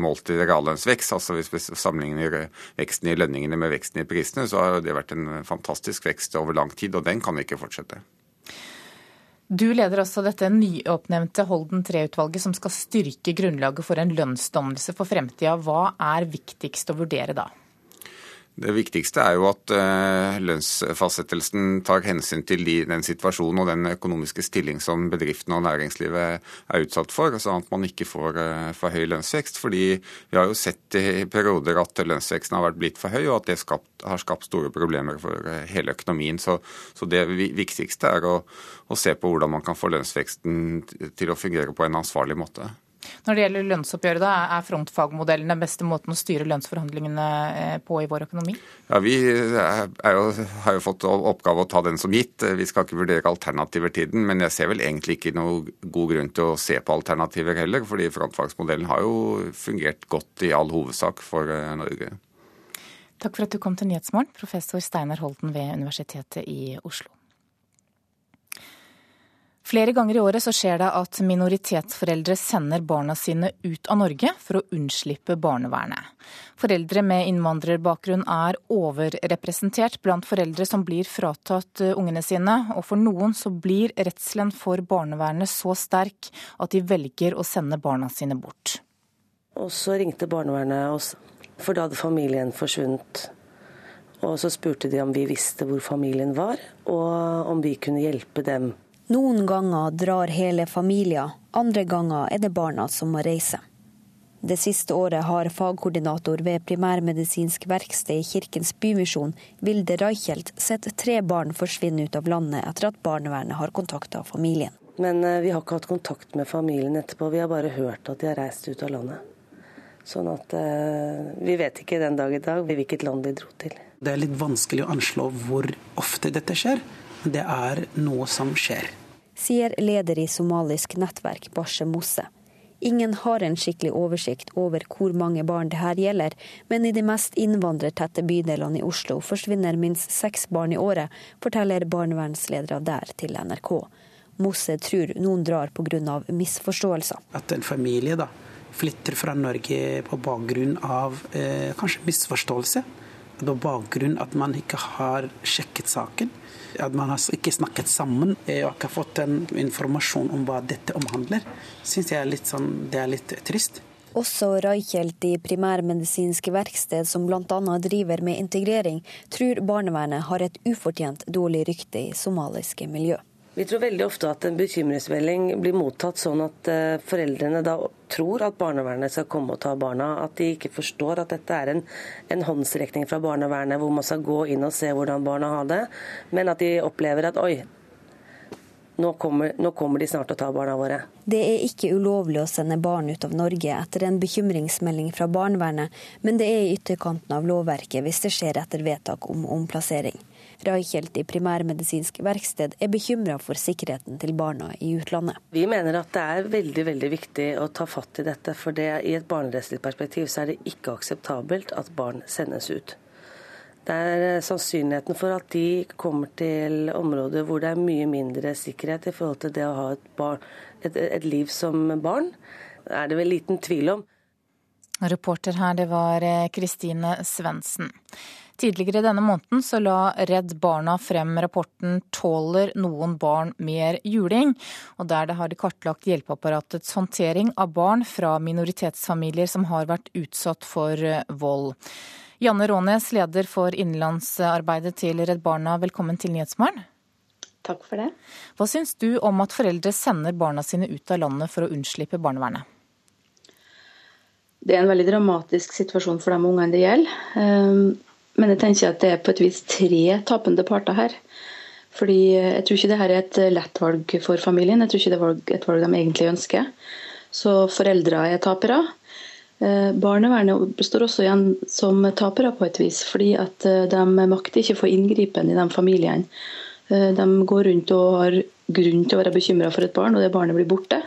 [SPEAKER 42] målt i reallønnsvekst. Altså Hvis vi sammenligner veksten i lønningene med veksten i prisene, så har det vært en fantastisk vekst over lang tid, og den kan vi ikke fortsette.
[SPEAKER 1] Du leder også dette nyoppnevnte Holden III-utvalget som skal styrke grunnlaget for en lønnsdannelse for fremtida. Hva er viktigst å vurdere da?
[SPEAKER 42] Det viktigste er jo at eh, lønnsfastsettelsen tar hensyn til den situasjonen og den økonomiske stilling som bedriftene og næringslivet er utsatt for, sånn at man ikke får eh, for høy lønnsvekst. Fordi vi har jo sett i perioder at lønnsveksten har vært blitt for høy, og at det skapt, har skapt store problemer for eh, hele økonomien. Så, så det viktigste er å, å se på hvordan man kan få lønnsveksten til å fungere på en ansvarlig måte.
[SPEAKER 1] Når det gjelder lønnsoppgjøret, da, er frontfagmodellen den beste måten å styre lønnsforhandlingene eh, på i vår økonomi?
[SPEAKER 42] Ja, Vi jo, har jo fått oppgave å ta den som gitt. Vi skal ikke vurdere alternativer til den. Men jeg ser vel egentlig ikke noe god grunn til å se på alternativer heller. fordi frontfagsmodellen har jo fungert godt i all hovedsak for eh, Norge.
[SPEAKER 1] Takk for at du kom til Nyhetsmorgen, professor Steinar Holten ved Universitetet i Oslo. Flere ganger i året så skjer det at minoritetsforeldre sender barna sine ut av Norge for å unnslippe barnevernet. Foreldre med innvandrerbakgrunn er overrepresentert blant foreldre som blir fratatt eh, ungene sine, og for noen så blir redselen for barnevernet så sterk at de velger å sende barna sine bort.
[SPEAKER 35] Og så ringte barnevernet oss, for da hadde familien forsvunnet. Og så spurte de om vi visste hvor familien var, og om vi kunne hjelpe dem
[SPEAKER 36] noen ganger drar hele familier, andre ganger er det barna som må reise. Det siste året har fagkoordinator ved Primærmedisinsk verksted i Kirkens Bymisjon, Vilde Reichelt, sett tre barn forsvinne ut av landet etter at barnevernet har kontakta familien.
[SPEAKER 35] Men eh, vi har ikke hatt kontakt med familien etterpå, vi har bare hørt at de har reist ut av landet. Sånn at eh, vi vet ikke den dag i dag hvilket land de dro til.
[SPEAKER 43] Det er litt vanskelig å anslå hvor ofte dette skjer. Det er noe som skjer.
[SPEAKER 36] Sier leder i somalisk nettverk Bashe Mosse. Ingen har en skikkelig oversikt over hvor mange barn det her gjelder, men i de mest innvandrertette bydelene i Oslo forsvinner minst seks barn i året, forteller barnevernsledere der til NRK. Mosse tror noen drar pga. misforståelser.
[SPEAKER 43] At en familie da, flytter fra Norge på bakgrunn av eh, kanskje misforståelse. På bakgrunn at man ikke har sjekket saken at man har ikke snakket sammen og ikke har fått en informasjon om hva dette omhandler, syns jeg er sånn, det er litt trist.
[SPEAKER 36] Også Reichelt i Primærmedisinsk verksted, som bl.a. driver med integrering, tror barnevernet har et ufortjent dårlig rykte i somaliske miljø.
[SPEAKER 35] Vi tror veldig ofte at en bekymringsmelding blir mottatt sånn at eh, foreldrene da tror at barnevernet skal komme og ta barna. At de ikke forstår at dette er en, en håndsrekning fra barnevernet hvor man skal gå inn og se hvordan barna har det. Men at de opplever at oi, nå kommer, nå kommer, de snart og å ta barna våre.
[SPEAKER 36] Det er ikke ulovlig å sende barn ut av Norge etter en bekymringsmelding fra barnevernet, men det er i ytterkanten av lovverket hvis det skjer etter vedtak om omplassering. Reichelt i Primærmedisinsk verksted er bekymra for sikkerheten til barna i utlandet.
[SPEAKER 35] Vi mener at det er veldig veldig viktig å ta fatt i dette. For det, i et barnerettslig perspektiv så er det ikke akseptabelt at barn sendes ut. Det er eh, sannsynligheten for at de kommer til områder hvor det er mye mindre sikkerhet i forhold til det å ha et, barn, et, et liv som barn, er det vel liten tvil om.
[SPEAKER 1] Reporter her, det var eh, Kristine Svendsen. Tidligere denne måneden så la Redd Barna frem rapporten 'Tåler noen barn mer juling?', og der det har de kartlagt hjelpeapparatets håndtering av barn fra minoritetsfamilier som har vært utsatt for eh, vold. Janne Rånes, leder for innenlandsarbeidet til Redd Barna, velkommen til Nyhetsmorgen.
[SPEAKER 44] Takk for det.
[SPEAKER 1] Hva syns du om at foreldre sender barna sine ut av landet for å unnslippe barnevernet?
[SPEAKER 44] Det er en veldig dramatisk situasjon for de ungene det gjelder. Men jeg tenker at det er på et vis tre tapende parter her. Fordi Jeg tror ikke det her er et lett valg for familien. Jeg tror ikke det er et valg de egentlig ønsker. Så foreldre er tapere. Eh, barnevernet består også igjen som tapere på et vis, fordi at eh, de makter ikke å få inngripen i de familiene. Eh, de går rundt og har grunn til å være bekymra for et barn, og det barnet blir borte.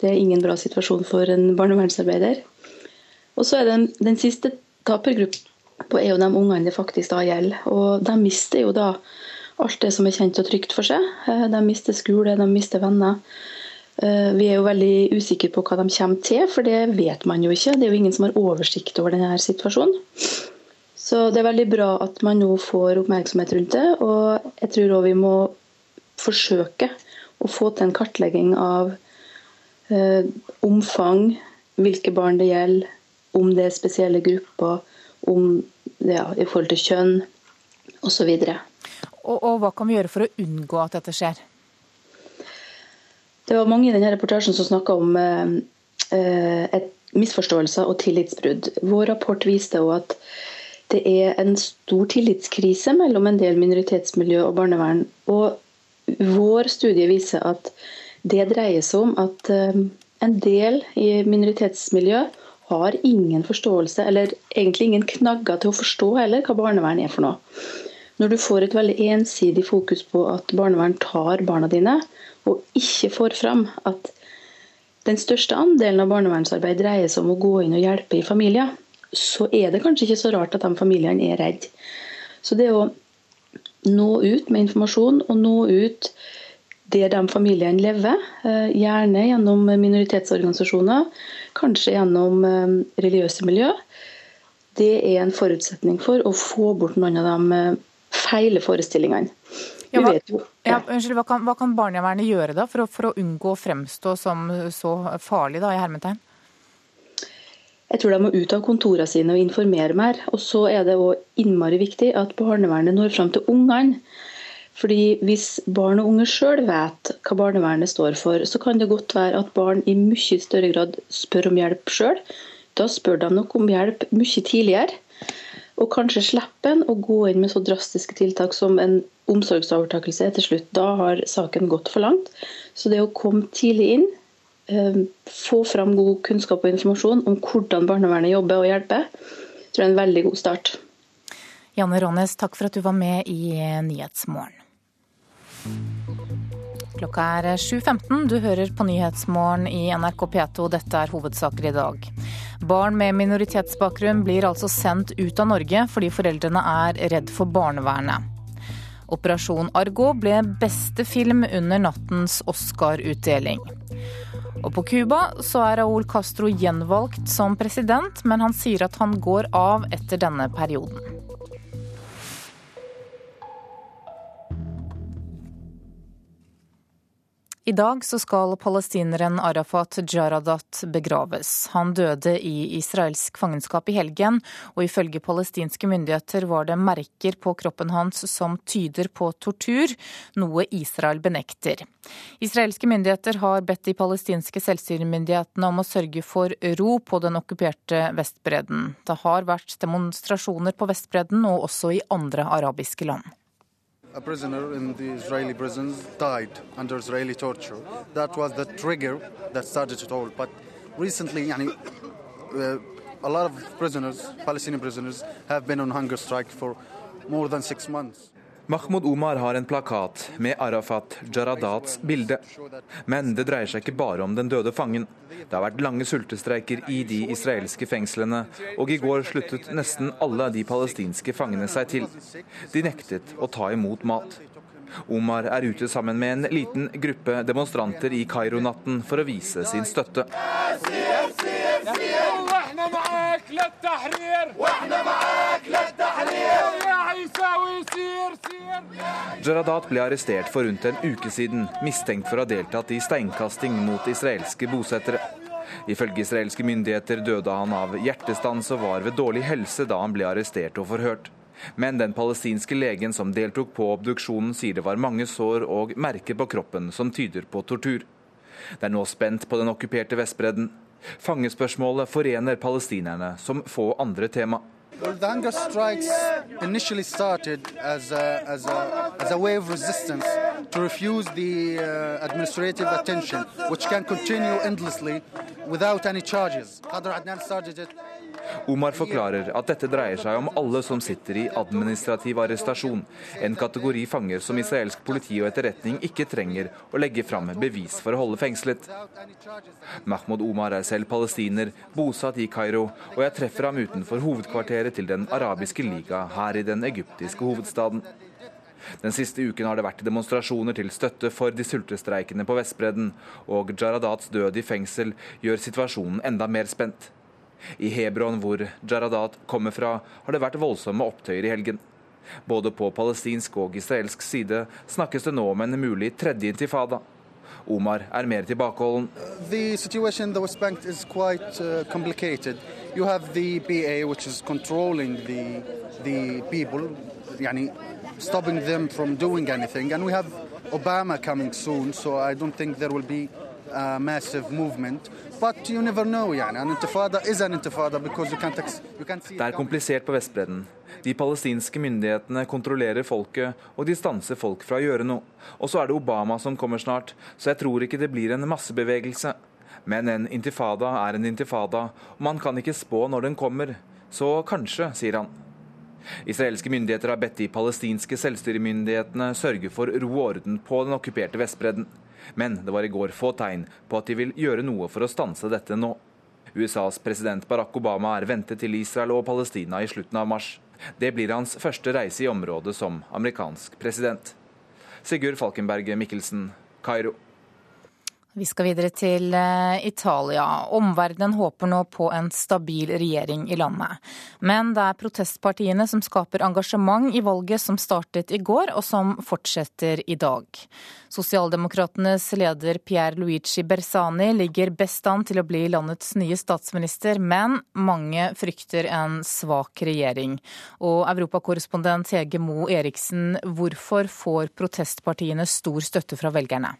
[SPEAKER 44] Det er ingen bra situasjon for en barnevernsarbeider. Og så er den, den siste tapergruppen på er jo de ungene det faktisk da gjelder. Og de mister jo da alt det som er kjent og trygt for seg. Eh, de mister skole, de mister venner. Eh, vi er jo veldig usikre på hva de kommer til, for det vet man jo ikke. Det er jo ingen som har oversikt over denne situasjonen. Så det er veldig bra at man nå får oppmerksomhet rundt det. Og jeg tror òg vi må forsøke å få til en kartlegging av eh, omfang, hvilke barn det gjelder, om det er spesielle grupper, om ja, i forhold til kjønn osv.
[SPEAKER 1] Og, og hva kan vi gjøre for å unngå at dette skjer?
[SPEAKER 44] Det var mange i denne reportasjen som snakka om eh, misforståelser og tillitsbrudd. Vår rapport viste også at det er en stor tillitskrise mellom en del minoritetsmiljø og barnevern. Og vår studie viser at det dreier seg om at eh, en del i minoritetsmiljø har ingen forståelse, eller egentlig ingen knagger til å forstå heller hva barnevern er for noe. Når du får et veldig ensidig fokus på at barnevern tar barna dine, og ikke får fram at den største andelen av barnevernsarbeid dreier seg om å gå inn og hjelpe i familier, så er det kanskje ikke så rart at de familiene er redde. Så det å nå ut med informasjon og nå ut der de familiene lever, eh, gjerne gjennom minoritetsorganisasjoner, kanskje gjennom eh, religiøse miljø, det er en forutsetning for å få bort noen av de eh, feile forestillingene.
[SPEAKER 1] Ja, hva, ja, unnskyld, hva, kan, hva kan barnevernet gjøre da for å, for å, unngå å fremstå som så farlig da, i hermetegn?
[SPEAKER 44] Jeg tror de må ut av kontorene sine og informere mer. Og så er det òg innmari viktig at barnevernet når fram til ungene. Fordi Hvis barn og unge sjøl vet hva barnevernet står for, så kan det godt være at barn i mye større grad spør om hjelp sjøl. Da spør de nok om hjelp mye tidligere. Og kanskje slipper en å gå inn med så drastiske tiltak som en omsorgsovertakelse til slutt. Da har saken gått for langt. Så det å komme tidlig inn, eh, få fram god kunnskap og informasjon om hvordan barnevernet jobber og hjelper, tror jeg er en veldig god start.
[SPEAKER 1] Janne Rånes, takk for at du var med i Nyhetsmorgen. Klokka er 7.15. Du hører på Nyhetsmorgen i NRK P2. Dette er hovedsaker i dag. Barn med minoritetsbakgrunn blir altså sendt ut av Norge fordi foreldrene er redd for barnevernet. Operasjon Argo ble beste film under nattens Oscar-utdeling. Og på Cuba så er Raúl Castro gjenvalgt som president, men han sier at han går av etter denne perioden. I dag så skal palestineren Arafat Jaradat begraves. Han døde i israelsk fangenskap i helgen, og ifølge palestinske myndigheter var det merker på kroppen hans som tyder på tortur, noe Israel benekter. Israelske myndigheter har bedt de palestinske selvstyremyndighetene om å sørge for ro på den okkuperte Vestbredden. Det har vært demonstrasjoner på Vestbredden og også i andre arabiske land.
[SPEAKER 41] A prisoner in the Israeli prisons died under Israeli torture. That was the trigger that started it all. But recently, yani, uh, a lot of prisoners, Palestinian prisoners, have been on hunger strike for more than six months.
[SPEAKER 45] Mahmoud Omar har en plakat med Arafat Jaradats bilde. Men det dreier seg ikke bare om den døde fangen. Det har vært lange sultestreiker i de israelske fengslene, og i går sluttet nesten alle de palestinske fangene seg til. De nektet å ta imot mat. Omar er ute sammen med en liten gruppe demonstranter i Kairo-natten for å vise sin støtte. Jaradat ble arrestert for rundt en uke siden, mistenkt for å ha deltatt i steinkasting mot israelske bosettere. Ifølge israelske myndigheter døde han av hjertestans og var ved dårlig helse da han ble arrestert og forhørt. Men den palestinske legen som deltok på obduksjonen, sier det var mange sår og merker på kroppen som tyder på tortur. Det er nå spent på den okkuperte Vestbredden. Fangespørsmålet forener palestinerne som få andre tema.
[SPEAKER 41] The uh, Adnan started it
[SPEAKER 45] Omar forklarer at dette dreier seg om alle som sitter i administrativ arrestasjon, en kategori fanger som israelsk politi og etterretning ikke trenger å legge fram bevis for å holde fengslet. Mahmoud Omar er selv palestiner, bosatt i Kairo, og jeg treffer ham utenfor hovedkvarteret til Den arabiske liga her i den egyptiske hovedstaden. Den siste uken har det vært demonstrasjoner til støtte for de sultestreikende på Vestbredden, og Jaradats død i fengsel gjør situasjonen enda mer spent. I Hebron, hvor Jaradat kommer fra, har det vært voldsomme opptøyer i helgen. Både på palestinsk og israelsk side snakkes det nå om en mulig tredje intifada. Omar er mer tilbakeholden.
[SPEAKER 41] The situation in the West Bank is quite uh, complicated. You have the BA, people, yani, stopping them from doing anything, and we have Obama coming soon. So I don't think there will be a massive movement.
[SPEAKER 45] Det er komplisert på Vestbredden. De palestinske myndighetene kontrollerer folket, og de stanser folk fra å gjøre noe. Og så er det Obama som kommer snart, så jeg tror ikke det blir en massebevegelse. Men en intifada er en intifada, og man kan ikke spå når den kommer. Så kanskje, sier han. Israelske myndigheter har bedt de palestinske selvstyremyndighetene sørge for ro og orden på den okkuperte Vestbredden. Men det var i går få tegn på at de vil gjøre noe for å stanse dette nå. USAs president Barack Obama er ventet til Israel og Palestina i slutten av mars. Det blir hans første reise i området som amerikansk president. Sigurd Falkenberg Mikkelsen, Kairo.
[SPEAKER 1] Vi skal videre til eh, Italia. Omverdenen håper nå på en stabil regjering i landet. Men det er protestpartiene som skaper engasjement i valget som startet i går, og som fortsetter i dag. Sosialdemokratenes leder Pierre Luigi Bersani ligger best an til å bli landets nye statsminister, men mange frykter en svak regjering. Og europakorrespondent Hege Moe Eriksen, hvorfor får protestpartiene stor støtte fra velgerne?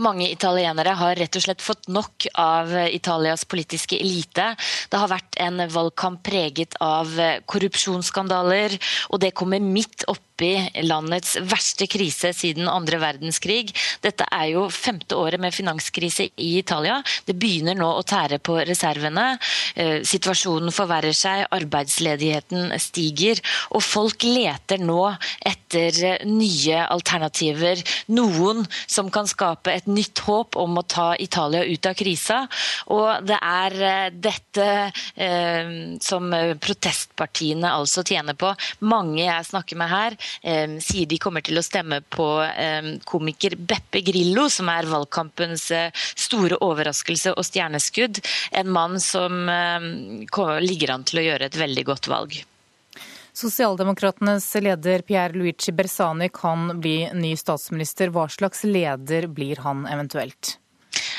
[SPEAKER 46] Mange italienere har rett og slett fått nok av Italias politiske elite. Det har vært en valgkamp preget av korrupsjonsskandaler, og det kommer midt opp oppi landets verste krise siden andre verdenskrig. Dette er jo femte året med finanskrise i Italia. Det begynner nå å tære på reservene. Eh, situasjonen forverrer seg, arbeidsledigheten stiger, og folk leter nå etter eh, nye alternativer. Noen som kan skape et nytt håp om å ta Italia ut av krisa. Og det er eh, dette eh, som protestpartiene altså tjener på. Mange jeg snakker med her, sier de kommer til å stemme på komiker Beppe Grillo, som er valgkampens eh, store overraskelse og stjerneskudd. En mann som ligger an til å gjøre et veldig godt valg.
[SPEAKER 1] Sosialdemokratenes leder Pierre Luigi Bersani kan bli ny statsminister. Hva slags leder blir han eventuelt?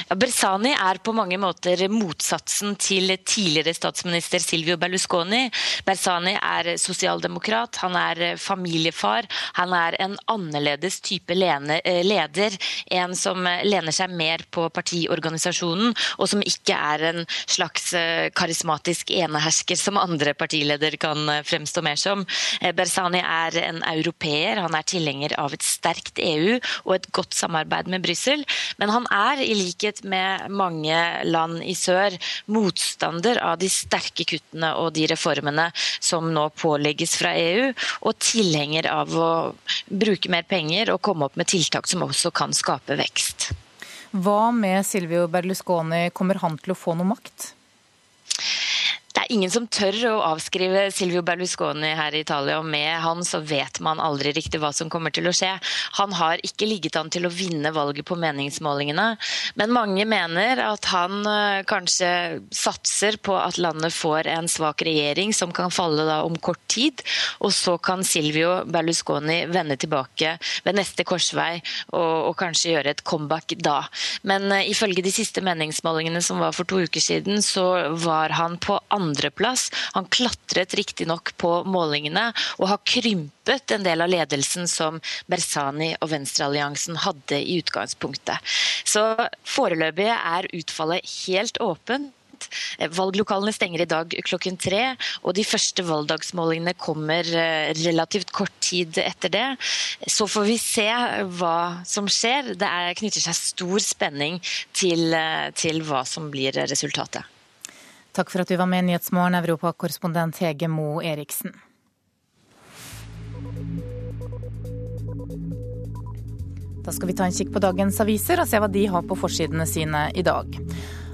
[SPEAKER 46] Ja, Bersani er på mange måter motsatsen til tidligere statsminister Silvio Berlusconi. Bersani er sosialdemokrat, han er familiefar. Han er en annerledes type eh, leder. En som lener seg mer på partiorganisasjonen, og som ikke er en slags eh, karismatisk enehersker som andre partileder kan eh, fremstå mer som. Bersani er en europeer, han er tilhenger av et sterkt EU og et godt samarbeid med Brussel. Men han er, i likhet med mange land i sør, motstander av de sterke kuttene og de reformene som nå pålegges fra EU, og tilhenger av å bruke mer penger og komme opp med tiltak som også kan skape vekst.
[SPEAKER 1] Hva med Silvio Berlusconi, kommer han til å få noe makt?
[SPEAKER 46] Det er ingen som tør å avskrive Silvio Berlusconi her i Italia. Og med han så vet man aldri riktig hva som kommer til å skje. Han har ikke ligget an til å vinne valget på meningsmålingene. Men mange mener at han eh, kanskje satser på at landet får en svak regjering som kan falle da om kort tid. Og så kan Silvio Berlusconi vende tilbake ved neste korsvei og, og kanskje gjøre et comeback da. Men uh, ifølge de siste meningsmålingene som var for to uker siden, så var han på andre andreplass. Han klatret riktignok på målingene og har krympet en del av ledelsen som Bersani og Venstrealliansen hadde i utgangspunktet. Så foreløpig er utfallet helt åpent. Valglokalene stenger i dag klokken tre, og de første valgdagsmålingene kommer eh, relativt kort tid etter det. Så får vi se hva som skjer. Det er, knytter seg stor spenning til, eh, til hva som blir resultatet.
[SPEAKER 1] Takk for at du var med i Nyhetsmorgen, europakorrespondent Hege Mo Eriksen. Da skal vi ta en kikk på dagens aviser og se hva de har på forsidene sine i dag.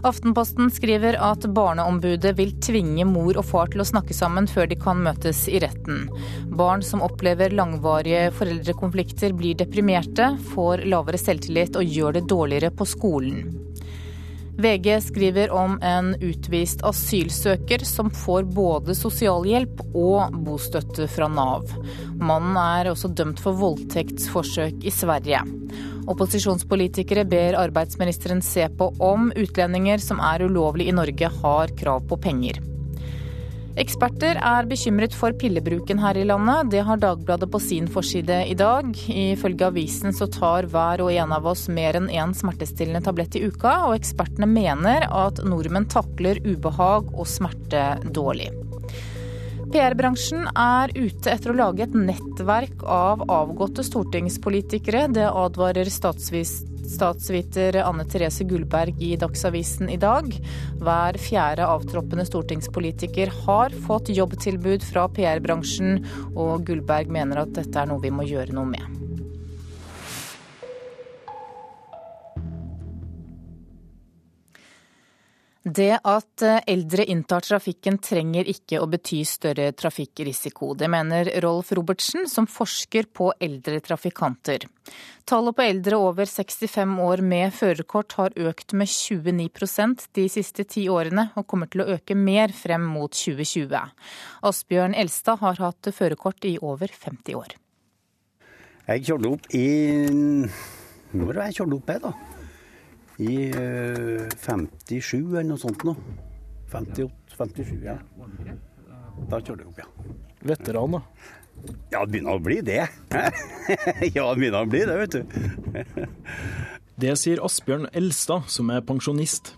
[SPEAKER 1] Aftenposten skriver at Barneombudet vil tvinge mor og far til å snakke sammen før de kan møtes i retten. Barn som opplever langvarige foreldrekonflikter blir deprimerte, får lavere selvtillit og gjør det dårligere på skolen. VG skriver om en utvist asylsøker som får både sosialhjelp og bostøtte fra Nav. Mannen er også dømt for voldtektsforsøk i Sverige. Opposisjonspolitikere ber arbeidsministeren se på om utlendinger som er ulovlig i Norge har krav på penger. Eksperter er bekymret for pillebruken her i landet. Det har Dagbladet på sin forside i dag. Ifølge avisen så tar hver og en av oss mer enn én smertestillende tablett i uka, og ekspertene mener at nordmenn takler ubehag og smerte dårlig. PR-bransjen er ute etter å lage et nettverk av avgåtte stortingspolitikere. Det advarer statsviter Anne Therese Gullberg i Dagsavisen i dag. Hver fjerde avtroppende stortingspolitiker har fått jobbtilbud fra PR-bransjen, og Gullberg mener at dette er noe vi må gjøre noe med. Det at eldre inntar trafikken trenger ikke å bety større trafikkrisiko. Det mener Rolf Robertsen, som forsker på eldre trafikanter. Tallet på eldre over 65 år med førerkort har økt med 29% de siste ti årene, og kommer til å øke mer frem mot 2020. Asbjørn Elstad har hatt førerkort i over 50 år.
[SPEAKER 47] Jeg kjørte opp i Når var jeg kjørte opp jeg, da? I 57 eller noe sånt nå. 58, 57, ja. Da kjørte jeg opp, ja.
[SPEAKER 48] Veteran, da?
[SPEAKER 47] Ja, det begynner å bli det. ja, det begynner å bli det, vet du.
[SPEAKER 43] det sier Asbjørn Elstad, som er pensjonist.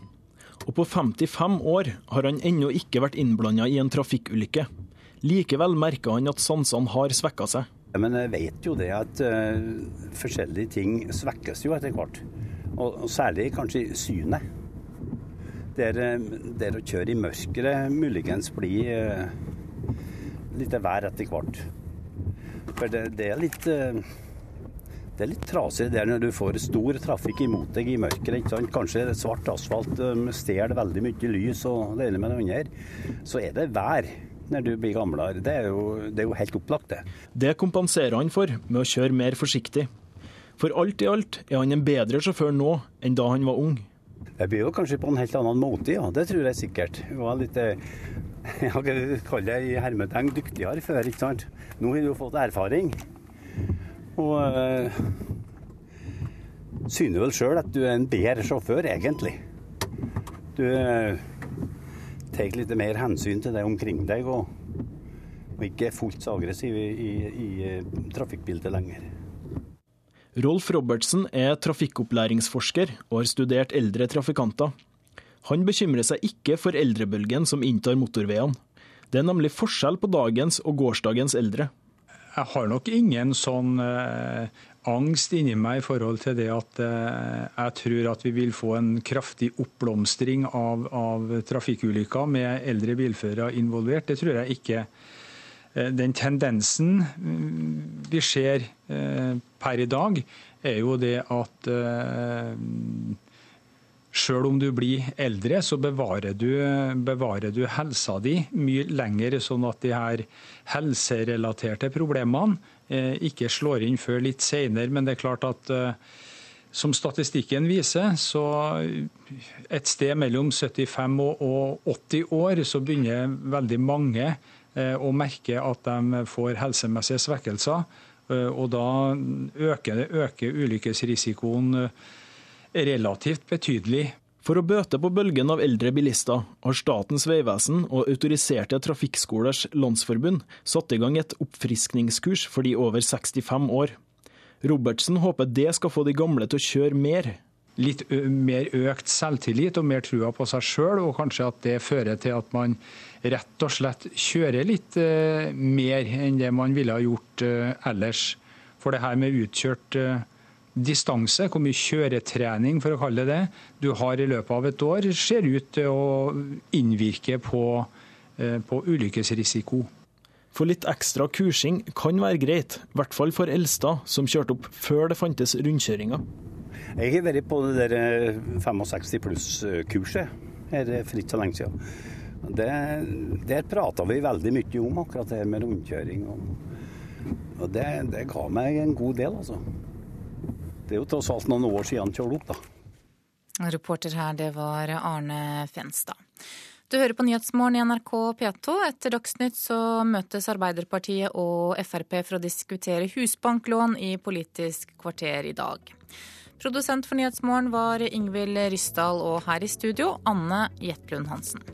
[SPEAKER 43] Og på 55 år har han ennå ikke vært innblanda i en trafikkulykke. Likevel merker han at sansene har svekka seg.
[SPEAKER 47] Men jeg vet jo det at uh, forskjellige ting svekkes jo etter hvert. Og, særlig kanskje synet. Der, der å kjøre i mørket muligens blir uh, litt vær etter hvert. For det, det, er litt uh, det er litt trasig der når du får stor trafikk imot deg i mørket. Kanskje svart asfalt stjeler veldig mye lys og det ene med det andre. Så er det vær når du blir gamlere. Det det er jo helt opplagt, det.
[SPEAKER 43] Det kompenserer han for med å kjøre mer forsiktig. For alt i alt er han en bedre sjåfør nå enn da han var ung.
[SPEAKER 47] Det blir jo kanskje på en helt annen måte, ja. Det tror jeg sikkert. Jeg var litt eh, jeg kaller det i hermetegn dyktigere før, ikke sant. Nå har du fått erfaring. Og øh, syner vel sjøl at du er en bedre sjåfør, egentlig. Du øh, tar litt mer hensyn til det omkring deg, og, og ikke er fullt så aggressiv i, i, i trafikkbildet lenger.
[SPEAKER 43] Rolf Robertsen er trafikkopplæringsforsker og har studert eldre trafikanter. Han bekymrer seg ikke for eldrebølgen som inntar motorveiene. Det er nemlig forskjell på dagens og gårsdagens eldre.
[SPEAKER 49] Jeg har nok ingen sånn eh, angst inni meg i forhold til det at eh, jeg tror at vi vil få en kraftig oppblomstring av, av trafikkulykker med eldre bilførere involvert. Det tror jeg ikke. Eh, den tendensen mm, vi ser eh, per i dag, er jo det at eh, Sjøl om du blir eldre, så bevarer du, bevarer du, helsa di mye lenger, sånn at de her helserelaterte problemene eh, ikke slår inn før litt senere. Men det er klart at eh, som statistikken viser, så et sted mellom 75 og 80 år så begynner veldig mange Eh, og merker at de får helsemessige svekkelser. Eh, og da øker, øker ulykkesrisikoen eh, relativt betydelig.
[SPEAKER 43] For å bøte på bølgen av eldre bilister har Statens vegvesen og Autoriserte trafikkskolers landsforbund satt i gang et oppfriskningskurs for de over 65 år. Robertsen håper det skal få de gamle til å kjøre mer.
[SPEAKER 49] Litt mer økt selvtillit og mer trua på seg sjøl, og kanskje at det fører til at man rett og slett kjøre litt eh, mer enn det man ville ha gjort eh, ellers. For det her med utkjørt eh, distanse, hvor mye kjøretrening for å kalle det du har i løpet av et år, ser ut til å innvirke på, på ulykkesrisiko.
[SPEAKER 43] For litt ekstra kursing kan være greit, i hvert fall for Elstad, som kjørte opp før det fantes rundkjøringer.
[SPEAKER 47] Jeg har vært på det der 65 pluss-kurset her for ikke så lenge siden. Det, der prata vi veldig mye om akkurat det med rundkjøring. Og, og det, det, ga meg en god del, altså. Det er jo tross alt noen år siden han kjørte opp, da.
[SPEAKER 1] Reporter her, det var Arne Fenstad. Du hører på Nyhetsmorgen i NRK P2. Etter Dagsnytt så møtes Arbeiderpartiet og Frp for å diskutere husbanklån i Politisk kvarter i dag. Produsent for Nyhetsmorgen var Ingvild Ryssdal, og her i studio Anne Jetlund Hansen.